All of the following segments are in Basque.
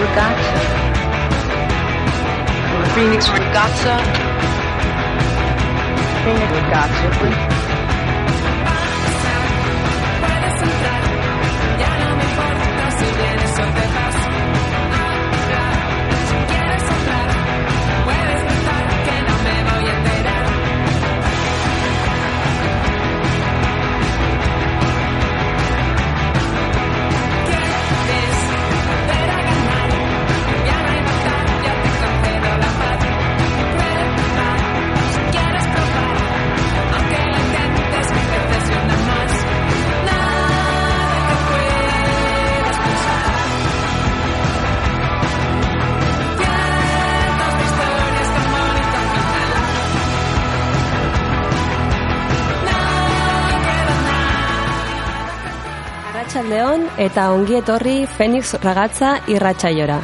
Ragazza. Phoenix Ragazza. Phoenix Ragazza, please. León eta ongi etorri Fenix Ragatza irratsaiora.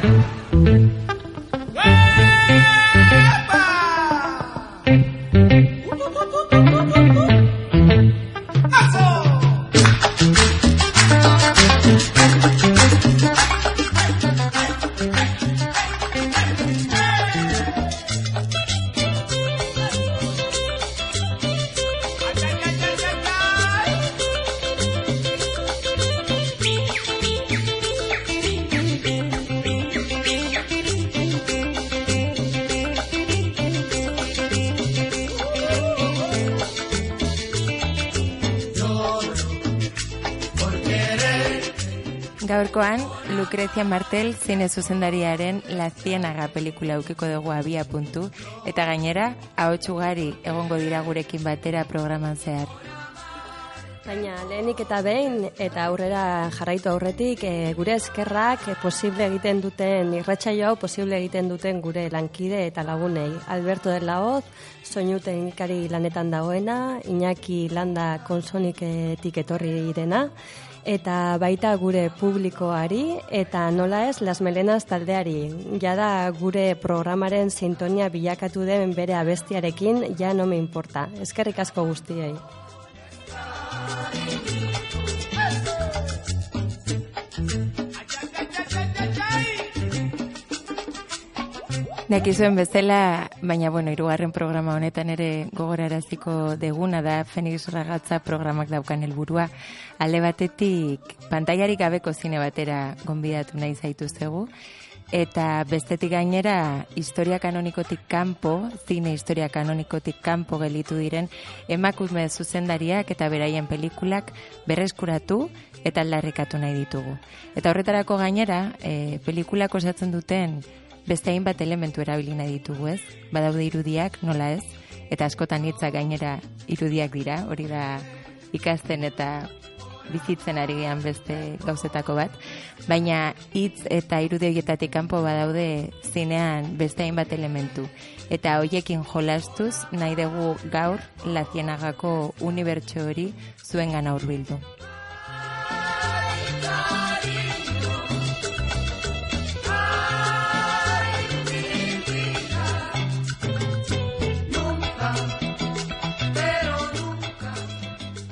Gaurkoan, Lucrecia Martel zine zuzendariaren La Ciénaga pelikula eukiko dugu abia puntu, eta gainera, gari egongo dira gurekin batera programan zehar. Baina lehenik eta behin, eta aurrera jarraitu aurretik, e, gure eskerrak e, posible egiten duten, irratsaio hau posible egiten duten gure lankide eta lagunei. Alberto del Laoz, soinuten ikari lanetan dagoena, Iñaki landa konsoniketik etorri irena, eta baita gure publikoari eta nola ez Las Melenas taldeari. Jada gure programaren sintonia bilakatu den bere abestiarekin ja no me importa. Eskerrik asko guztiei. Dakizuen bezala, baina bueno, irugarren programa honetan ere gogoraraziko deguna da Fenix Ragatza programak daukan helburua alde batetik pantailarik gabeko zine batera gonbidatu nahi zaituztegu eta bestetik gainera historia kanonikotik kanpo, zine historia kanonikotik kanpo gelitu diren emakume zuzendariak eta beraien pelikulak berreskuratu eta aldarrikatu nahi ditugu. Eta horretarako gainera, e, pelikulak osatzen duten beste hainbat elementu erabili ditugu, ez? Badaude irudiak, nola ez? Eta askotan hitzak gainera irudiak dira, hori da ikasten eta bizitzen ari gean beste gauzetako bat, baina hitz eta irudioietatik kanpo badaude zinean beste hainbat elementu. Eta hoiekin jolastuz nahi dugu gaur lazienagako unibertso hori zuen gana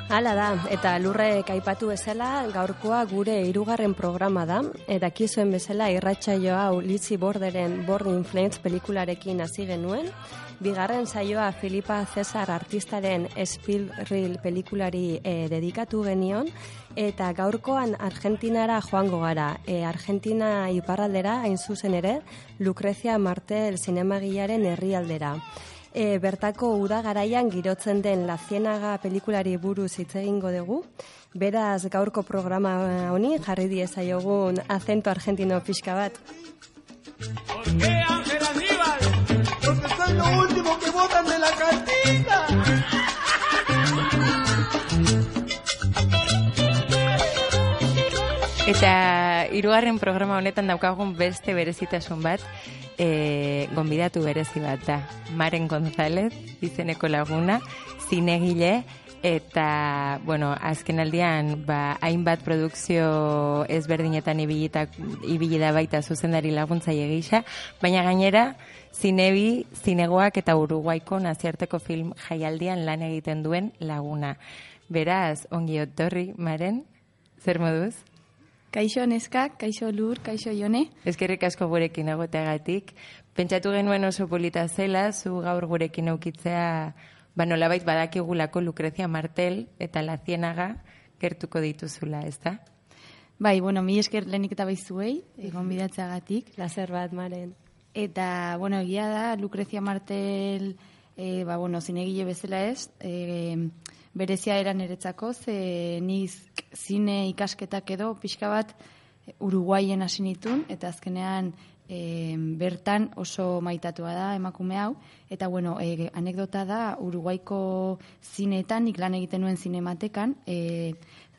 Hala da, eta lurre aipatu bezala, gaurkoa gure hirugarren programa da, eta kizuen bezala irratsaio hau Litsi Borderen Born Influence pelikularekin hasi genuen, bigarren saioa Filipa Cesar artistaren Spill pelikulari e, dedikatu genion, eta gaurkoan Argentinara joango gara, e, Argentina iparraldera, hain zuzen ere, Lucrecia Martel zinemagilaren herrialdera e, bertako uda garaian girotzen den La Cienaga pelikulari buruz hitz egingo dugu. Beraz, gaurko programa honi jarri diezaiogun acento argentino pixka bat. ¿Por qué Ángel Aníbal? Porque son lo último que votan de la cantina. Eta hirugarren programa honetan daukagun beste berezitasun bat, e, gonbidatu berezi bat da. Maren González, izeneko laguna, zinegile, eta, bueno, azken aldian, ba, hainbat produkzio ezberdinetan ibili da baita zuzendari laguntza egisa, baina gainera, zinebi, zinegoak eta uruguaiko naziarteko film jaialdian lan egiten duen laguna. Beraz, ongi otorri, Maren, zer moduz? Kaixo neskak, kaixo lur, kaixo jone. Ezkerrik asko gurekin egoteagatik. Pentsatu genuen oso polita zela, zu gaur gurekin aukitzea, ba nolabait badakigulako Lucrecia Martel eta La Ciénaga gertuko dituzula, ez da? Bai, bueno, mi esker lehenik eta baizuei, egon bidatzeagatik. Lazer bat, maren. Eta, bueno, egia da, Lucrecia Martel, e, ba, bueno, zinegile bezala ez, e, berezia eran eretzako, ze niz zine ikasketak edo pixka bat Uruguaien hasi nitun, eta azkenean e, bertan oso maitatua da emakume hau, eta bueno, e, anekdota da Uruguaiko zineetan, nik lan egiten nuen zinematekan, e,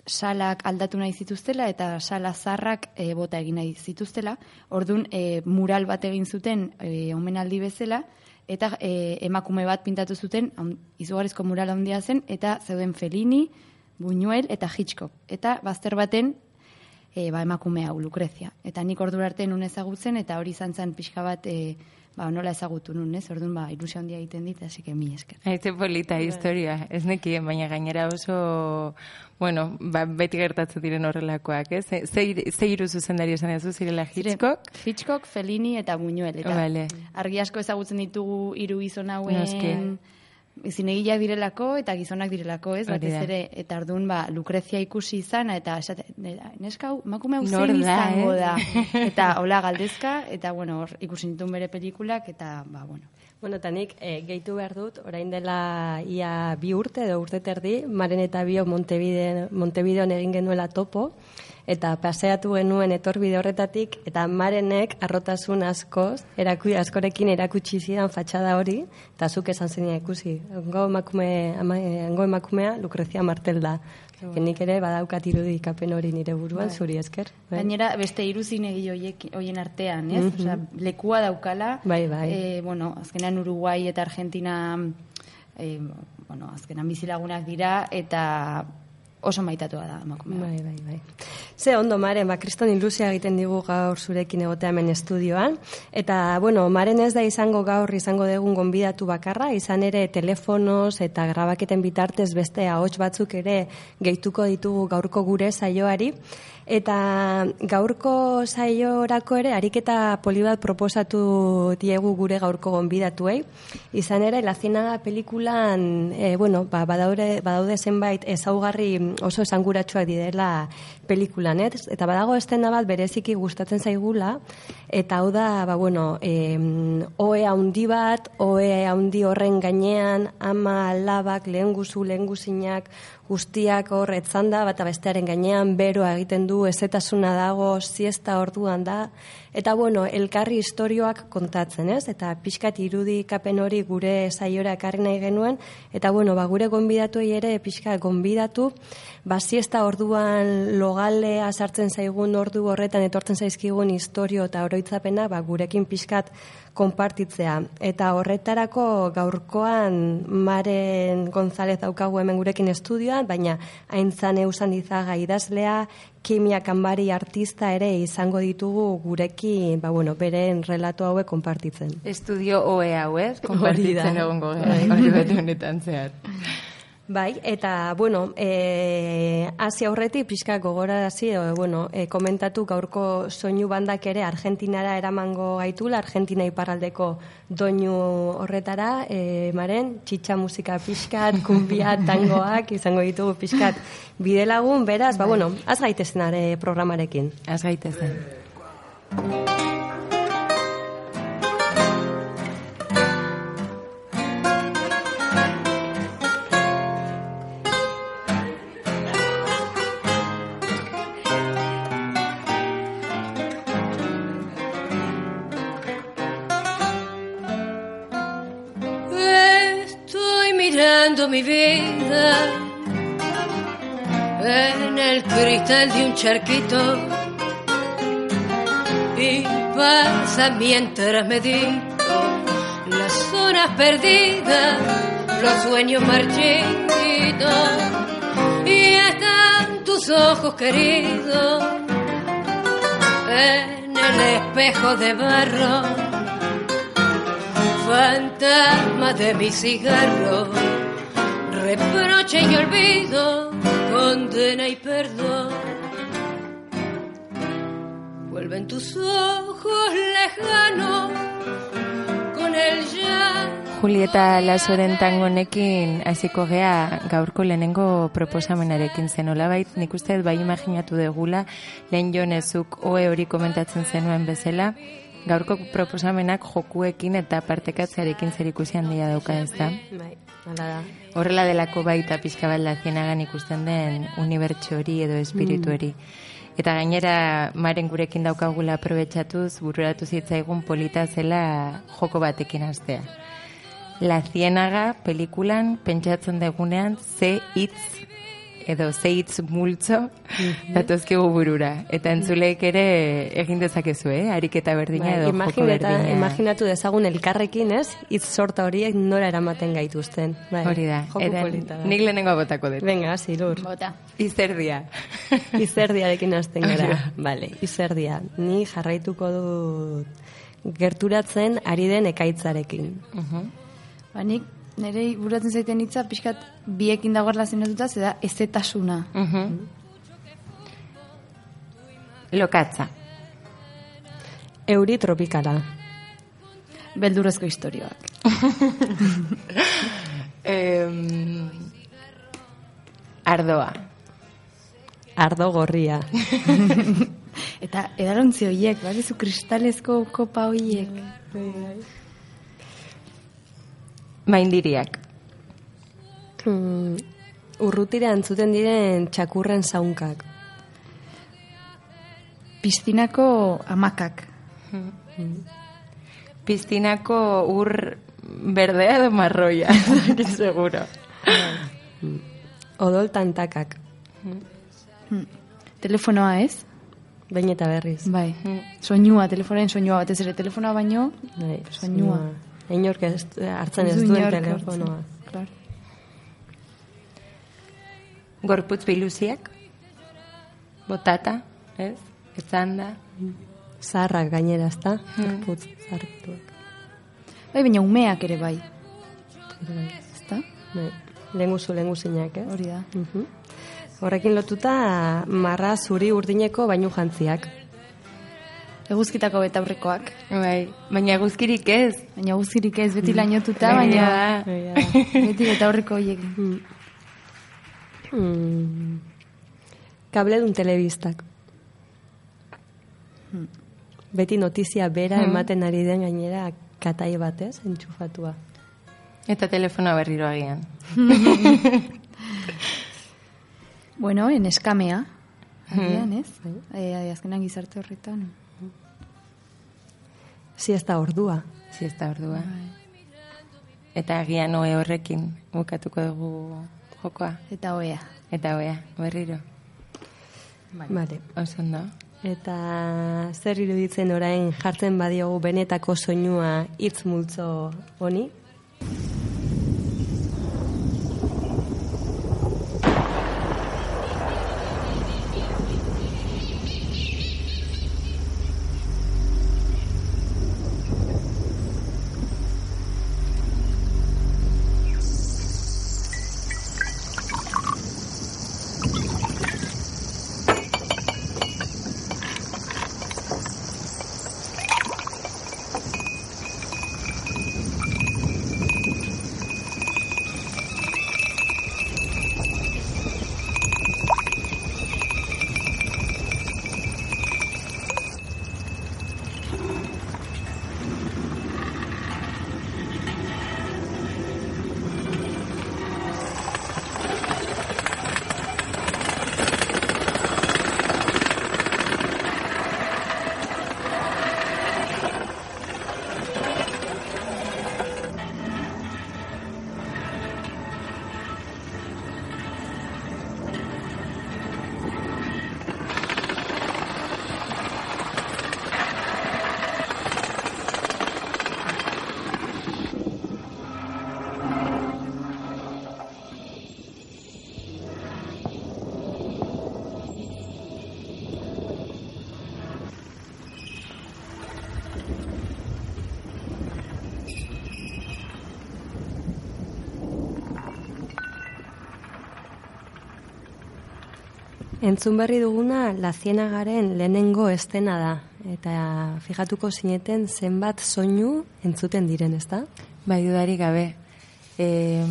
salak aldatu nahi zituztela eta sala zarrak e, bota egin nahi zituztela. Ordun e, mural bat egin zuten e, omenaldi bezala eta e, emakume bat pintatu zuten izugarrizko mural handia zen eta zeuden Fellini, Buñuel eta Hitchcock. Eta bazter baten e, ba, emakume hau, Lucrezia. Eta nik ordura arte nun ezagutzen eta hori izan zen pixka bat e, ba, nola ezagutu nun, ez? Orduan ba, ilusio handia egiten dit, hasi que mi esker. Aize polita historia, ez nekien, baina gainera oso, bueno, ba, beti gertatzen diren horrelakoak, ez? Ze, ze, ze iru zuzendari esan duzu zirela Hitchcock? Hitchcock, Fellini eta Buñuel. Eta Vale. argi asko ezagutzen ditugu hiru gizon hauen Noski. Zinegileak direlako eta gizonak direlako, ez? Batez ere, eta ordun ba, Lucrezia ikusi izan, eta esate, neska hau, emakume hau zein izango eh? da. Eta hola galdezka, eta bueno, hor ikusi ditun bere pelikulak, eta ba, bueno. Bueno, eta nik eh, gehitu behar dut, orain dela ia bi urte edo urte terdi, Maren eta bio Montevideo, Montevideon egin genuela topo, eta paseatu genuen etorbide horretatik, eta Marenek arrotasun askoz, eraku, askorekin erakutsi zidan fatxada hori, eta zuk esan zenia ikusi. Hango emakume, ama, eh, emakumea Lucrecia Martel da. Nik ere badaukat irudikapen hori nire buruan, zuri esker. Bai. Gainera, beste hiru zinegile horiek hoien artean, ez? Osea, lekua daukala. Bai, bai. Eh, bueno, azkenan Uruguai eta Argentina eh, bueno, azkenan bizilagunak dira eta oso maitatua da emakumea. Bai, bai, bai. Ze ondo, Maren, ba, kriston ilusia egiten digu gaur zurekin egotea hemen estudioan. Eta, bueno, Maren ez da izango gaur izango degun gonbidatu bakarra, izan ere telefonos eta grabaketen bitartez beste ahots batzuk ere gehituko ditugu gaurko gure saioari. Eta gaurko saiorako ere, ariketa poli bat proposatu diegu gure gaurko gonbidatuei. Izan ere, La Ciénaga pelikulan, e, bueno, ba, badaude, badaude zenbait ezaugarri oso esanguratsuak direla pelikulan, ez? Eta badago estena bat bereziki gustatzen zaigula, eta hau da, ba, bueno, e, oe handi bat, oe handi horren gainean, ama, alabak, lehen guzu, guztiak hor etzanda, bata bestearen gainean, beroa egiten du, ezetasuna dago, siesta orduan da, eta bueno, elkarri istorioak kontatzen, ez? Eta pixkat irudikapen hori gure saiora ekarri nahi genuen, eta bueno, ba, gure gonbidatuei ere pixka gonbidatu, ba, siesta orduan logalea sartzen zaigun ordu horretan etortzen zaizkigun istorio eta oroitzapena, ba, gurekin pixkat konpartitzea. Eta horretarako gaurkoan Maren González daukagu hemen gurekin estudioan, baina haintzan eusan dizaga idazlea, kimia kanbari artista ere izango ditugu gurekin, ba, bueno, beren relato hauek konpartitzen. Estudio OE hau, ez? Konpartitzen egongo gara, Bai. honetan zehar. Bai, eta, bueno, e, hasi aurretik pixka gogorarazi, e, bueno, e, komentatu gaurko soinu bandak ere Argentinara eramango gaitula, Argentina iparraldeko doinu horretara, e, maren, txitxa musika pixkat, kumbia, tangoak, izango ditugu pixkat bidelagun, beraz, ba, bueno, az gaitezen are programarekin. Az gaitezen. Mi vida en el cristal de un charquito. Y pasa mientras medito las zonas perdidas, los sueños marchitos y están tus ojos queridos en el espejo de barro fantasma de mi cigarro, reproche y olvido, condena y perdón. vuelven tus ojos lejanos con el ya. Julieta Lasoren tangonekin hasiko gea gaurko lehenengo proposamenarekin zen olabait, nik uste dut bai imaginatu degula, lehen jonezuk oe hori komentatzen zenuen bezala, gaurko proposamenak jokuekin eta partekatzearekin zer ikusi handia dauka ez da. Bai, hala da. Horrela delako baita pixka bat lazienagan ikusten den unibertso hori edo espiritu hori. Eta gainera maren gurekin daukagula aprobetxatuz, bururatu zitzaigun polita zela joko batekin hastea. La Zienaga pelikulan pentsatzen degunean ze hitz edo ze hitz multzo datozkigu burura. Eta entzuleek ere egin dezakezu, eh? Ariketa berdina Bai, edo joko imagineta, berdina. imaginatu dezagun elkarrekin, ez? Hitz sorta horiek nora eramaten gaituzten. Bai, Hori da. Joko Eta polita da. nik lehenengo botako dut. Venga, hasi lur. Bota. Izerdia. Izerdiarekin hasten gara. Vale, izerdia. Ni jarraituko dut gerturatzen ari den ekaitzarekin. Mhm. Ba, nik nire buratzen zaiten hitza pixkat biekin dagoela zenatuta, zeda ezetasuna. Mhm. Lokatza. Euri tropikala. Beldurrezko historioak. Em, ardoa. Ardo gorria. Eta edalontzi horiek, badizu kristalezko kopa horiek. Maindiriak. Mm, urrutira entzuten diren txakurren zaunkak. Piztinako amakak. Piztinako ur berdea edo marroia. Seguro. Odol tantakak. Telefonoa ez? Behin eta berriz. Bai. Soinua, telefonoen soinua batez ere telefonoa baino. Bai, Soinua. Inork ez, hartzen ez Ez du duen telefonoa. Claro. Gorputz biluziak. Botata, ez? Etzanda. Zaharrak gainera, ezta? Putz, zahartuak. Bai, baina umeak ere bai. Bai, Ezta? bai. Lenguzu, lenguzinak, ez? Hori da. Mhm. Horrekin lotuta marra zuri urdineko bainu jantziak. Eguzkitako betaurrekoak. Bai, baina guzkirik ez. Baina guzkirik ez beti lainotuta, baina beti betaurreko horiek. Mm. Kable dun telebistak. Beti notizia bera ematen ari den gainera katai batez, entxufatua. Eta telefonoa berriro agian. Bueno, en eskamea. Agian, ez? Eh, azkenan gizarte horretan. Siesta ordua. Ziesta ordua. Eta agian oe horrekin bukatuko dugu jokoa. Eta oea. Eta oea, berriro. Vale. Oso ondo. Eta zer iruditzen orain jartzen badiogu benetako soinua hitz multzo honi? Entzun berri duguna La Cienagaren lehenengo estena da. Eta fijatuko zineten zenbat soinu entzuten diren, ezta? Bai, dudari gabe. E,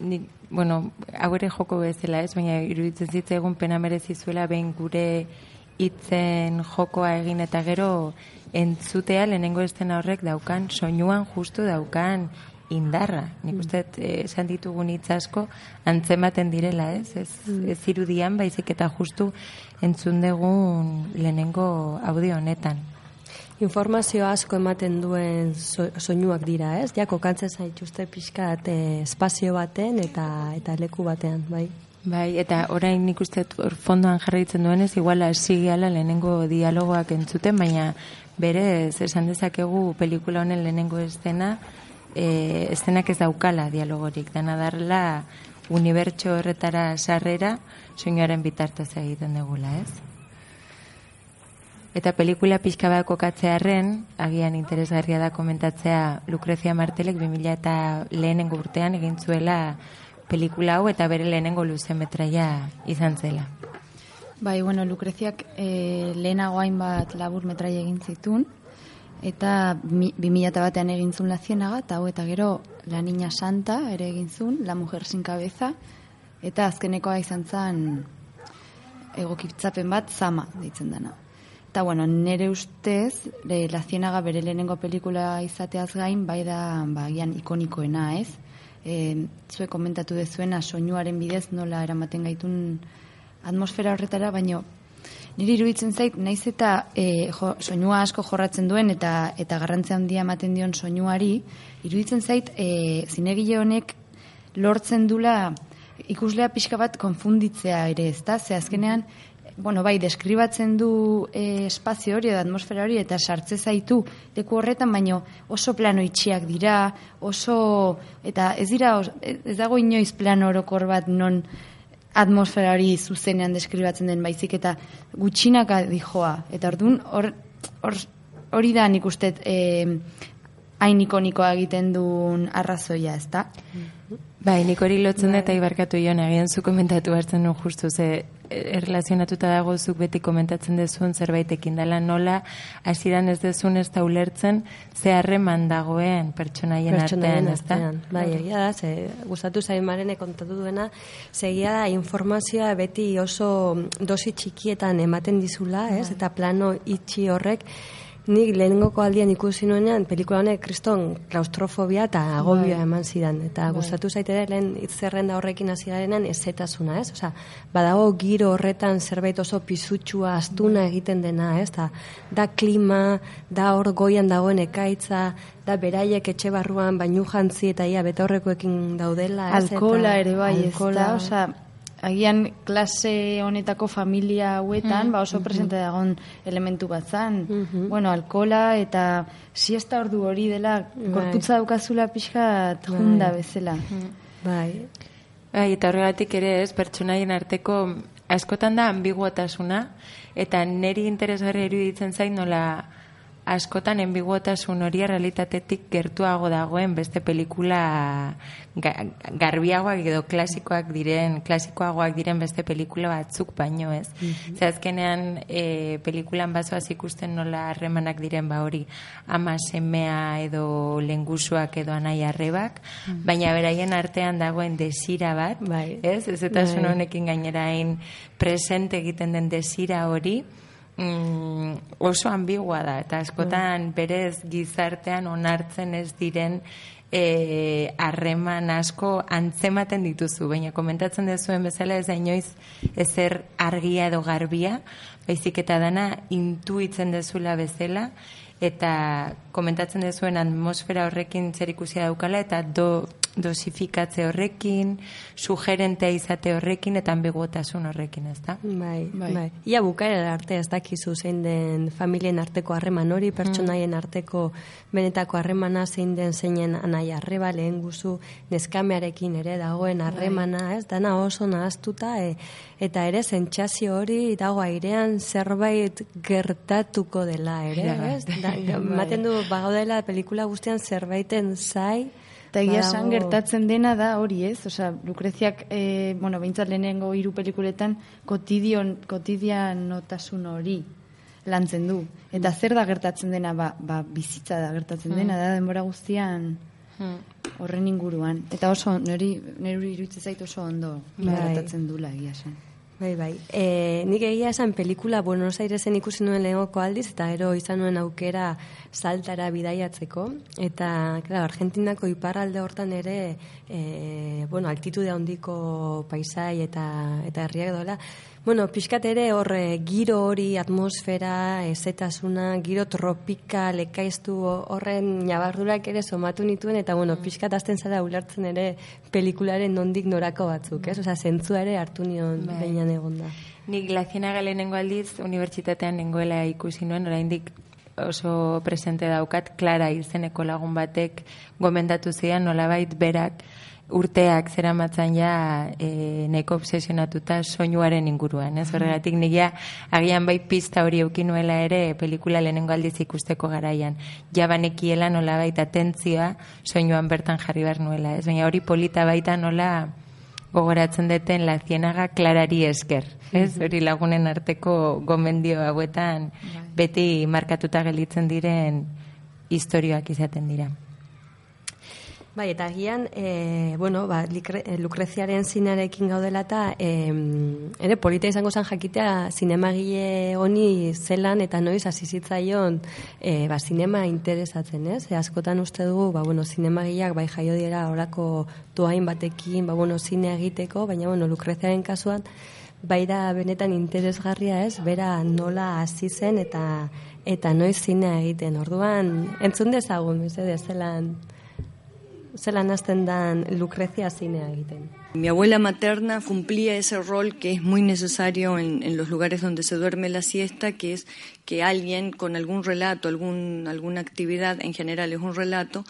ni, bueno, hau ere joko bezala ez, baina iruditzen zitzaigun pena merezi zuela behin gure hitzen jokoa egin eta gero entzutea lehenengo estena horrek daukan soinuan justu daukan indarra. Nik uste eh, esan ditugun hitz asko antzematen direla, ez? Ez, ez irudian baizik eta justu entzun dugun lehenengo audio honetan. Informazio asko ematen duen so, soinuak dira, ez? Ja kokatzen zaituzte pixkat eh, espazio baten eta eta leku batean, bai. Bai, eta orain nik uste fondoan jarraitzen duenez, igual hasi gehala lehenengo dialogoak entzuten, baina berez esan dezakegu pelikula honen lehenengo estena, e, estenak ez daukala dialogorik, dena darla unibertso horretara sarrera soinuaren bitartez egiten dugula, ez? Eta pelikula pixka bat kokatzearen, agian interesgarria da komentatzea Lucrecia Martelek 2000 eta lehenengo urtean egin zuela pelikula hau eta bere lehenengo luze metraia izan zela. Bai, bueno, Lucreziak e, lehenago hainbat labur metraia egin zitun, eta mi- 2000 batean egin zuen La Cienaga, eta hau eta gero La Niña Santa ere egin zuen, La Mujer Sin Cabeza, eta azkenekoa izan zen egokitzapen bat zama deitzen dena. Eta bueno, nire ustez, le, La Cienaga bere lehenengo pelikula izateaz gain, bai da, ba, ikonikoena, ez? E, zue komentatu dezuena soinuaren bidez nola eramaten gaitun atmosfera horretara, baino niri iruditzen zait, naiz eta e, jo, soinua asko jorratzen duen eta eta garrantzia handia ematen dion soinuari, iruditzen zait e, zinegile honek lortzen dula ikuslea pixka bat konfunditzea ere, ezta? Ze azkenean bueno, bai, deskribatzen du e, espazio hori edo atmosfera hori eta sartze zaitu leku horretan, baino oso plano itxiak dira, oso eta ez dira ez dago inoiz plano orokor bat non atmosfera hori zuzenean deskribatzen den baizik eta gutxinaka dijoa. Eta orduan hor hor hori da nik uste eh, hain ikonikoa egiten duen arrazoia, ezta? Bai, nik hori lotzen da eta ibarkatu joan, agian zu komentatu hartzen nu justu, ze eh, erlazionatuta dago zuk beti komentatzen dezun zerbaitekin dela nola, hasieran ez dezun ez da ulertzen, ze harreman dagoen pertsonaien artean, ez da? artean. Bai, egia da, ze, gustatu zain marene kontatu duena, segia da informazioa beti oso dosi txikietan ematen dizula, ez? Eta plano itxi horrek, nik lehenengoko aldian ikusi nuenean, pelikula honek kriston klaustrofobia eta agobioa eman zidan. Eta gustatu zaite da, lehen itzerrenda horrekin hasi garenean ezetasuna, ez? Osea, badago giro horretan zerbait oso pisutsua, astuna egiten dena, ez? Da, da klima, da hor goian dagoen ekaitza, da beraiek etxe barruan bainu jantzi eta ia betaurrekoekin daudela, ez? Alkola ere bai, ez da, osea, agian klase honetako familia hauetan, ba oso presente dagoen elementu bat zan. Bueno, alkola eta siesta ordu hori dela, gorputza daukazula pixka junda bezala. Bai, Bai, eta horregatik ere ez, pertsonaien arteko askotan da ambiguotasuna, eta neri interesgarria iruditzen zain nola askotan enbiguotasun hori realitatetik gertuago dagoen beste pelikula ga, garbiagoak edo klasikoak diren, klasikoagoak diren beste pelikula batzuk baino ez. Ze azkenean e, pelikulan bazoaz ikusten nola harremanak diren ba hori ama semea edo lengusuak edo anai arrebak, baina beraien artean dagoen desira bat, Bai. ez? Ez eta Bai. honekin gainera hain presente egiten den desira hori, mm, oso ambigua da, eta askotan berez gizartean onartzen ez diren eh, harreman asko antzematen dituzu, baina komentatzen dezuen bezala ez da inoiz ezer argia edo garbia, baizik eta dana intuitzen dezula bezala, eta komentatzen dezuen atmosfera horrekin zer ikusia daukala, eta do, dosifikatze horrekin, sugerentea izate horrekin, eta ambiguotasun horrekin, ez da? Bai, bai. Bai. Ia bukaera arte ez dakizu zein den familien arteko harreman hori, pertsonaien arteko benetako harremana zein den zeinen anai arreba lehen guzu neskamearekin ere dagoen harremana, ez? Dana oso nahaztuta e, eta ere sentsazio hori dago airean zerbait gertatuko dela ere, Ja, ez? Da, ematen du bagaudela pelikula guztian zerbaiten zai Eta egia esan gertatzen dena da hori ez, osea, Lukreziak, e, bueno, behintzat lehenengo hiru pelikuletan kotidion, kotidianotasun hori lantzen du. Eta zer da gertatzen dena, ba, ba bizitza da gertatzen dena, da denbora guztian horren inguruan. Eta oso, niri, niri iruditzen zait oso ondo Bai. gertatzen dula egia esan. Bai, bai. E, nik egia esan pelikula Buenos Airesen ikusi nuen lehengoko aldiz, eta ero izan nuen aukera saltara bidaiatzeko. Eta, claro, Argentinako iparralde hortan ere, e, bueno, altitude handiko paisai eta, eta herriak dola. Bueno, pixkat ere horre giro hori, atmosfera, ezetasuna, giro tropikal, ekaiztu horren nabardurak ere somatu nituen, eta bueno, pixkat azten zara ulertzen ere pelikularen nondik norako batzuk, ez? Osea, zentzua ere hartu nion Bai. behinan egonda. Nik La Ciénaga lehenengo aldiz unibertsitatean nengoela ikusi nuen, oraindik oso presente daukat, Clara izeneko lagun batek gomendatu zidan nolabait berak urteak zeramatzan ja e, neko obsesionatuta soinuaren inguruan, ez horregatik nigia agian bai pista hori eukinuela ere pelikula lehenengo aldiz ikusteko garaian. Ja banekiela nolabait atentzioa soinuan bertan jarri behar nuela, ez? Baina hori polita baita nola gogoratzen deten la zienaga klarari esker. Ez? Hori lagunen arteko gomendio hauetan beti markatuta gelditzen diren historioak izaten dira. Bai, eta agian, e, bueno, ba, Likre- eh, Lukreziaren zinearekin gaudela eta e, ere polita izango zen jakitea zinemagile honi zelan eta noiz hasi zitzaion e, ba, zinema interesatzen, ez? E, askotan uste dugu, ba, bueno, zinemagileak bai jaio dira orako doain batekin, ba, bueno, zine egiteko, baina, bueno, Lukreziaren kasuan, bai da benetan interesgarria ez, bera nola hasi zen eta eta noiz zinea egiten. Orduan, entzun dezagun, mesedez, zelan zelan hasten dan Lucrecia zinea. Mi abuela materna cumplía ese rol que es muy necesario en, en los lugares donde se duerme la siesta, que es que alguien con algún relato, algún, alguna actividad, en general es un relato,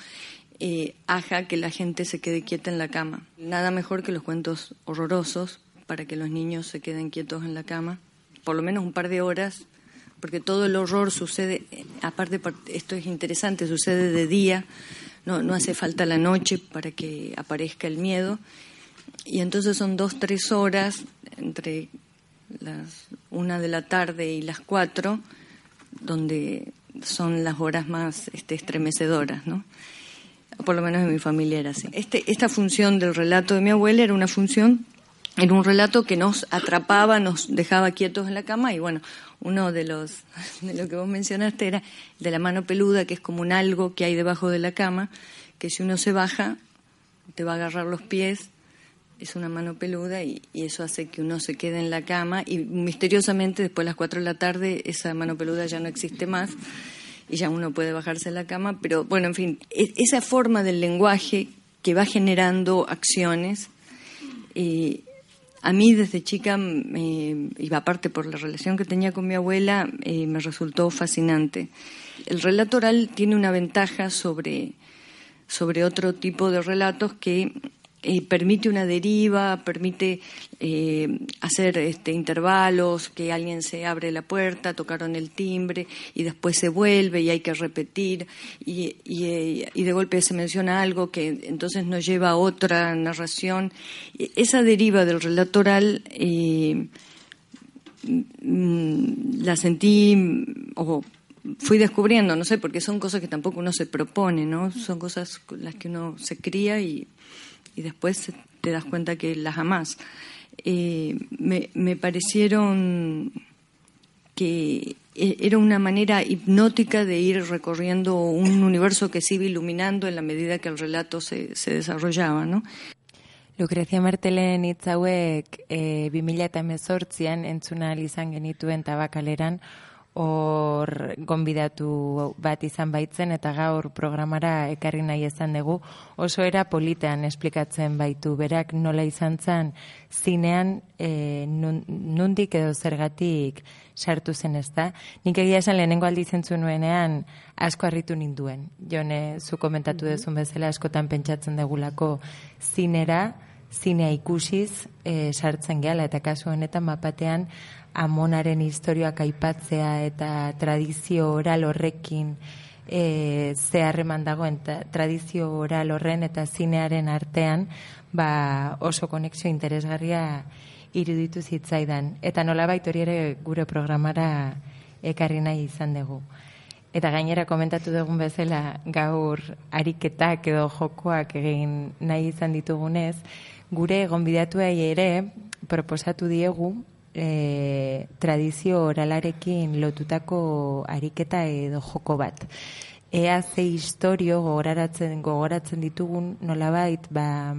eh, haga que la gente se quede quieta en la cama. Nada mejor que los cuentos horrorosos para que los niños se queden quietos en la cama, por lo menos un par de horas, porque todo el horror sucede, eh, aparte par- esto es interesante, sucede de día, no, no hace falta la noche para que aparezca el miedo. Y entonces son dos, tres horas entre las una de la tarde y las cuatro, donde son las horas más este, estremecedoras, ¿no? Por lo menos en mi familia era así. Este, esta función del relato de mi abuela era una función, era un relato que nos atrapaba, nos dejaba quietos en la cama y bueno, uno de los de lo que vos mencionaste era de la mano peluda, que es como un algo que hay debajo de la cama, que si uno se baja te va a agarrar los pies, es una mano peluda y, y eso hace que uno se quede en la cama y misteriosamente después de las 4 de la tarde esa mano peluda ya no existe más y ya uno puede bajarse de la cama, pero bueno, en fin, e- esa forma del lenguaje que va generando acciones, eh, a mí desde chica, me- y aparte por la relación que tenía con mi abuela, eh, me resultó fascinante. El relato oral tiene una ventaja sobre, sobre otro tipo de relatos que eh, permite una deriva, permite eh, hacer este, intervalos, que alguien se abre la puerta, tocaron el timbre y después se vuelve y hay que repetir y, y, de golpe se menciona algo que entonces nos lleva a otra narración. E- Esa deriva del relato oral eh, mm, la sentí o fui descubriendo, no sé, porque son cosas que tampoco uno se propone, ¿no? Son cosas con las que uno se cría y, y después te das cuenta que las amás. Eh, me, me parecieron que e- era una manera hipnótica de ir recorriendo un universo que se iba iluminando en la medida que el relato se, se desarrollaba, ¿no? Lucrecia Martelen hitz hauek e, 2018an entzuna izan genituen tabakaleran hor gonbidatu bat izan baitzen eta gaur programara ekarri nahi izan dugu oso era politean esplikatzen baitu berak nola izan zen zinean e, nun, nundik edo zergatik sartu zen ez da. Nik egia esan lehenengo aldi zentzu nuenean asko harritu ninduen. Jone, zu komentatu dezun bezala askotan pentsatzen degulako zinera, zinea ikusiz e, sartzen gehala eta kasu honetan mapatean amonaren historioak aipatzea eta tradizio oral horrekin e, ze harreman dagoen ta- tradizio oral horren eta zinearen artean ba, oso konexio interesgarria iruditu zitzaidan. Eta nolabait hori ere gure programara ekarri nahi izan dugu. Eta gainera komentatu dugun bezala gaur ariketak edo jokoak egin nahi izan ditugunez, gure gonbidatuei ere proposatu diegu e, tradizio oralarekin lotutako ariketa edo joko bat. Ea ze historio gogoratzen, gogoratzen ditugun nolabait ba,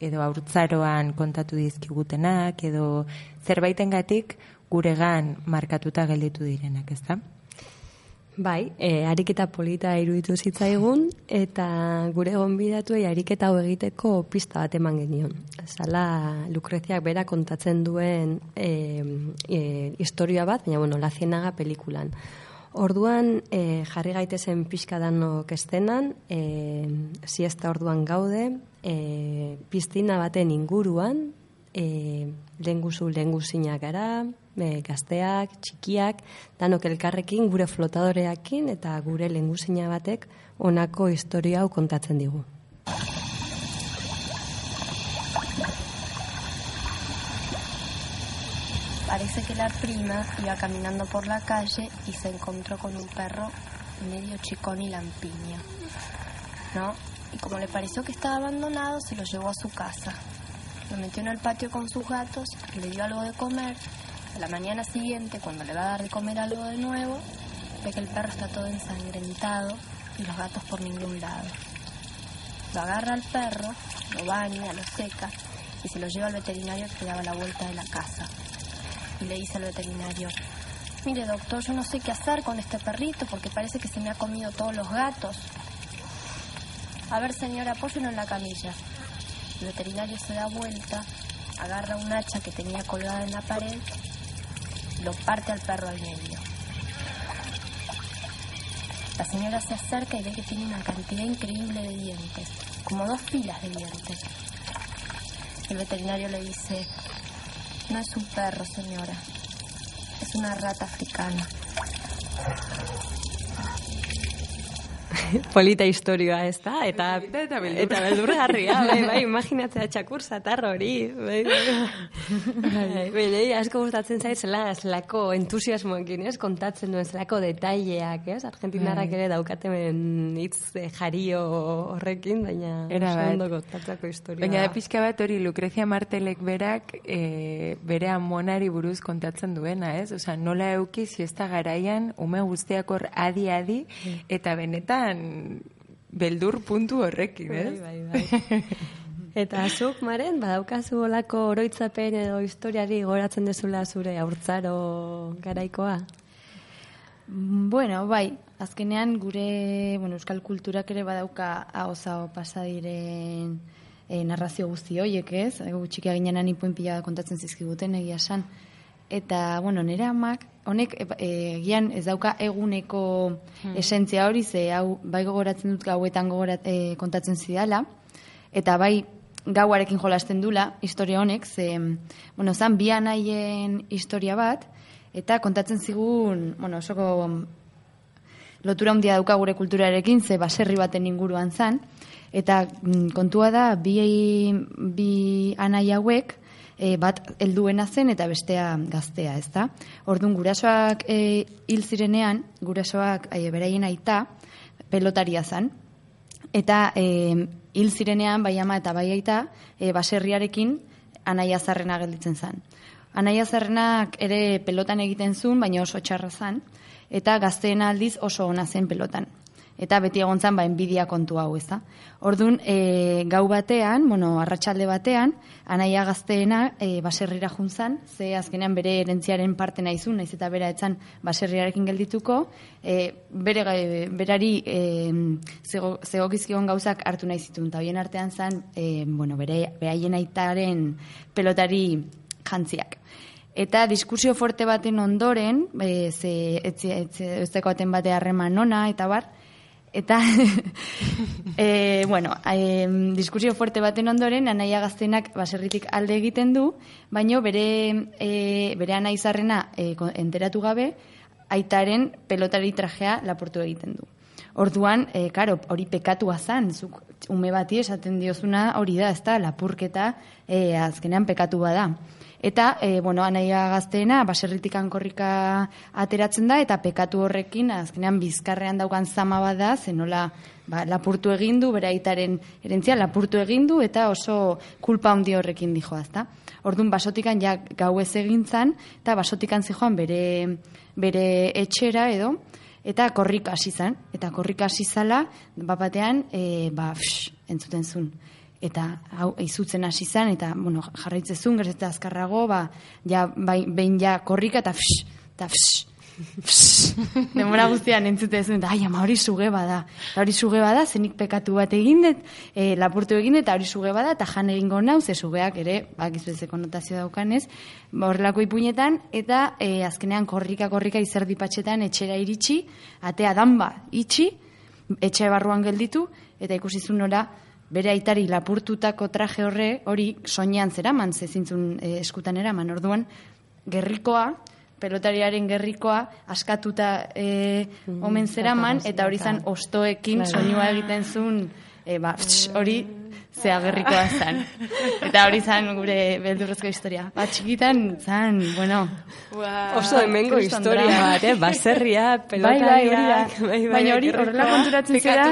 edo haurtzaroan kontatu dizkigutenak edo zerbaitengatik guregan markatuta gelditu direnak, ezta? Bai, e, ariketa polita iruditu zitzaigun eta gure gonbidatuei ariketa hau egiteko pista bat eman genion. Zala Lukreziak bera kontatzen duen e, e, historia bat, baina bueno, La Cienaga pelikulan. Orduan e, jarri gaitezen pixka danok estenan, e, siesta orduan gaude, e, piztina baten inguruan, e, lenguzu lenguzinak gara, e, gazteak, txikiak, danok elkarrekin gure flotadoreakin eta gure lenguzina batek honako historia hau kontatzen digu. Parece que la prima iba caminando por la calle y se encontró con un perro medio chicón y lampiño, ¿no? Y como le pareció que estaba abandonado, se lo llevó a su casa. Lo metió en el patio con sus gatos, le dio algo de comer. La mañana siguiente, cuando le va a dar de comer algo de nuevo, ve que el perro está todo ensangrentado y los gatos por ningún lado. Lo agarra al perro, lo baña, lo seca y se lo lleva al veterinario que daba la vuelta de la casa y le dice al veterinario, mire doctor, yo no sé qué hacer con este perrito porque parece que se me ha comido todos los gatos. A ver señora, apóyelo en la camilla. El veterinario se da vuelta, agarra un hacha que tenía colgada en la pared lo parte al perro al medio. La señora se acerca y ve que tiene una cantidad increíble de dientes, como dos filas de dientes. El veterinario le dice, no es un perro, señora. Es una rata africana. Polita historia, ez da? Eta, Polita eta beldurra. eta beldurgarria, bai, bai, imaginatzea txakur zatar hori. Bai, bai, bai, bai, asko gustatzen zait zela, zelako entusiasmoekin, ez? Kontatzen duen zelako detaileak, ez? Argentinarrak ere daukaten hitz eh, jario horrekin, baina Era oso bat. historia. Baina da pixka bat hori Lucrezia Martelek berak e, bere amonari buruz kontatzen duena, ez? Osea, nola euki siesta garaian ume guztiak hor adi-adi eta benetan beldur puntu horrekin, ez? Bai, bai, bai. Eta zuk, Maren, badaukazu olako oroitzapen edo historiari goratzen dezula zure haurtzaro garaikoa? Bueno, bai, azkenean gure bueno, euskal kulturak ere badauka ahoza pasa diren e, narrazio guzti horiek, ez? Egu txikia ginenan ipuen pila kontatzen zizkiguten egia esan. Eta, bueno, nire amak, honek e, e, egian ez dauka eguneko esentzia hori, ze hau bai gogoratzen dut gauetan gogorat, e, kontatzen zidala, eta bai gauarekin jolasten dula historia honek, ze, bueno, zan bi anaien historia bat, eta kontatzen zigun, bueno, osoko lotura handia dauka gure kulturarekin, ze baserri baten inguruan zan, eta mm, kontua da, bi, bi anai hauek, e, bat helduena zen eta bestea gaztea, ez da? Orduan, gurasoak e, hil zirenean, gurasoak e, beraien aita, pelotaria zan, eta e, hil zirenean, bai ama eta bai aita, e, baserriarekin anaia zarrena gelditzen zan. Anaia zarrenak ere pelotan egiten zuen, baina oso txarra zan, eta gazteen aldiz oso ona zen pelotan. Eta beti egon zan, ba, enbidia kontu hau, ez da. Orduan, e, gau batean, bueno, arratsalde batean, anaia gazteena e, baserrira juntzan, ze azkenean bere erentziaren parte naizun, naiz eta bera etzan baserriarekin geldituko, e, bere, berari e, zego, zegokizkion gauzak hartu nahi zituen, eta bien artean zan, e, bueno, bere, behaien aitaren pelotari jantziak. Eta diskusio forte baten ondoren, e, ze, etzi, etzi, ezteko baten bate harreman nona, eta bar, eta, e, bueno, e, diskusio fuerte baten ondoren, anaia gaztenak baserritik alde egiten du, baino bere, e, bere anai zarrena e, enteratu gabe, aitaren pelotari trajea laportu egiten du. Orduan, e, karo, hori pekatua zan, zuk ume bati esaten diozuna hori da, ez da, lapurketa e, azkenean pekatu bada. Eta, e, bueno, anaia gazteena, baserritikan korrika ateratzen da, eta pekatu horrekin, azkenean bizkarrean daukan zama bada, zenola ba, lapurtu egindu, bere aitaren erentzia, lapurtu egindu, eta oso kulpa handi horrekin dijoa, ezta? Orduan, basotikan ja gau ez egintzan, eta basotikan zijoan bere, bere etxera edo, eta korrika hasi zen, eta korrika hasi zala, bat batean, e, ba, fsh, entzuten zuen. Eta hau izutzen hasi zen, eta bueno, jarraitzezun, gertzeta azkarrago, ba, ja, bai, behin ja korrika, eta fsh, eta fsh, demora guztian entzuten zuen, eta ai, ama hori suge bada, eta hori suge bada, zenik pekatu bat egin dut, e, lapurtu egin dut, eta hori suge bada, eta jan egingo nau, ze sugeak ere, bakizu ez konotazio daukanez, ba, horrelako ipuinetan, eta e, azkenean korrika, korrika izerdipatxetan etxera iritsi, atea danba itxi, etxe barruan gelditu, eta ikusi zuen nora, bere aitari lapurtutako traje horre, hori soinean zeraman, zezintzun e, eskutan eraman, orduan, gerrikoa, pelotariaren gerrikoa, askatuta e, omen zeraman, eta hori zan ostoekin soinua egiten zuen, e, ba, hori zea gerrikoa zan. Eta hori zan gure beldurrezko historia. Ba, txikitan, zan, bueno, Oso hemengo historia bat, eh? Baserria, bai, bai, pelotariak, bai, bai, Baina hori horrela konturatzen zera,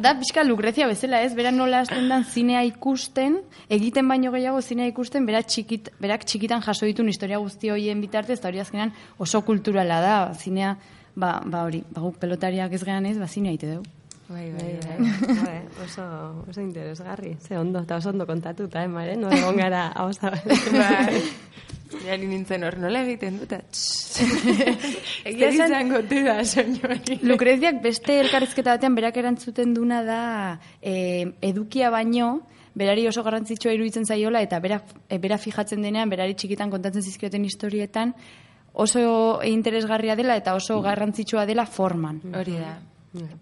da pixka Lucrezia bezala ez, bera nola hasten dan zinea ikusten, egiten baino gehiago zinea ikusten, berak, txikit, berak txikitan jaso ditun historia guzti horien bitartez, eta hori azkenan oso kulturala da, zinea, ba, ba hori, ba guk pelotariak ez gehan ez, ba zinea ite dugu. Bai, bai, Bai, bai. bai, bai, oso, oso interesgarri. Ze ondo, eta oso ondo kontatuta, eh, mare? No egon gara, hau Bai. Jari nintzen hor, nola egiten dut? Egia izango da, soinu hori. Lucreziak beste elkarrizketa batean berak erantzuten duna da e, edukia baino, berari oso garrantzitsua iruditzen zaiola eta bera, e, bera fijatzen denean, berari txikitan kontatzen zizkioten historietan, oso interesgarria dela eta oso garrantzitsua dela forman. Hori da.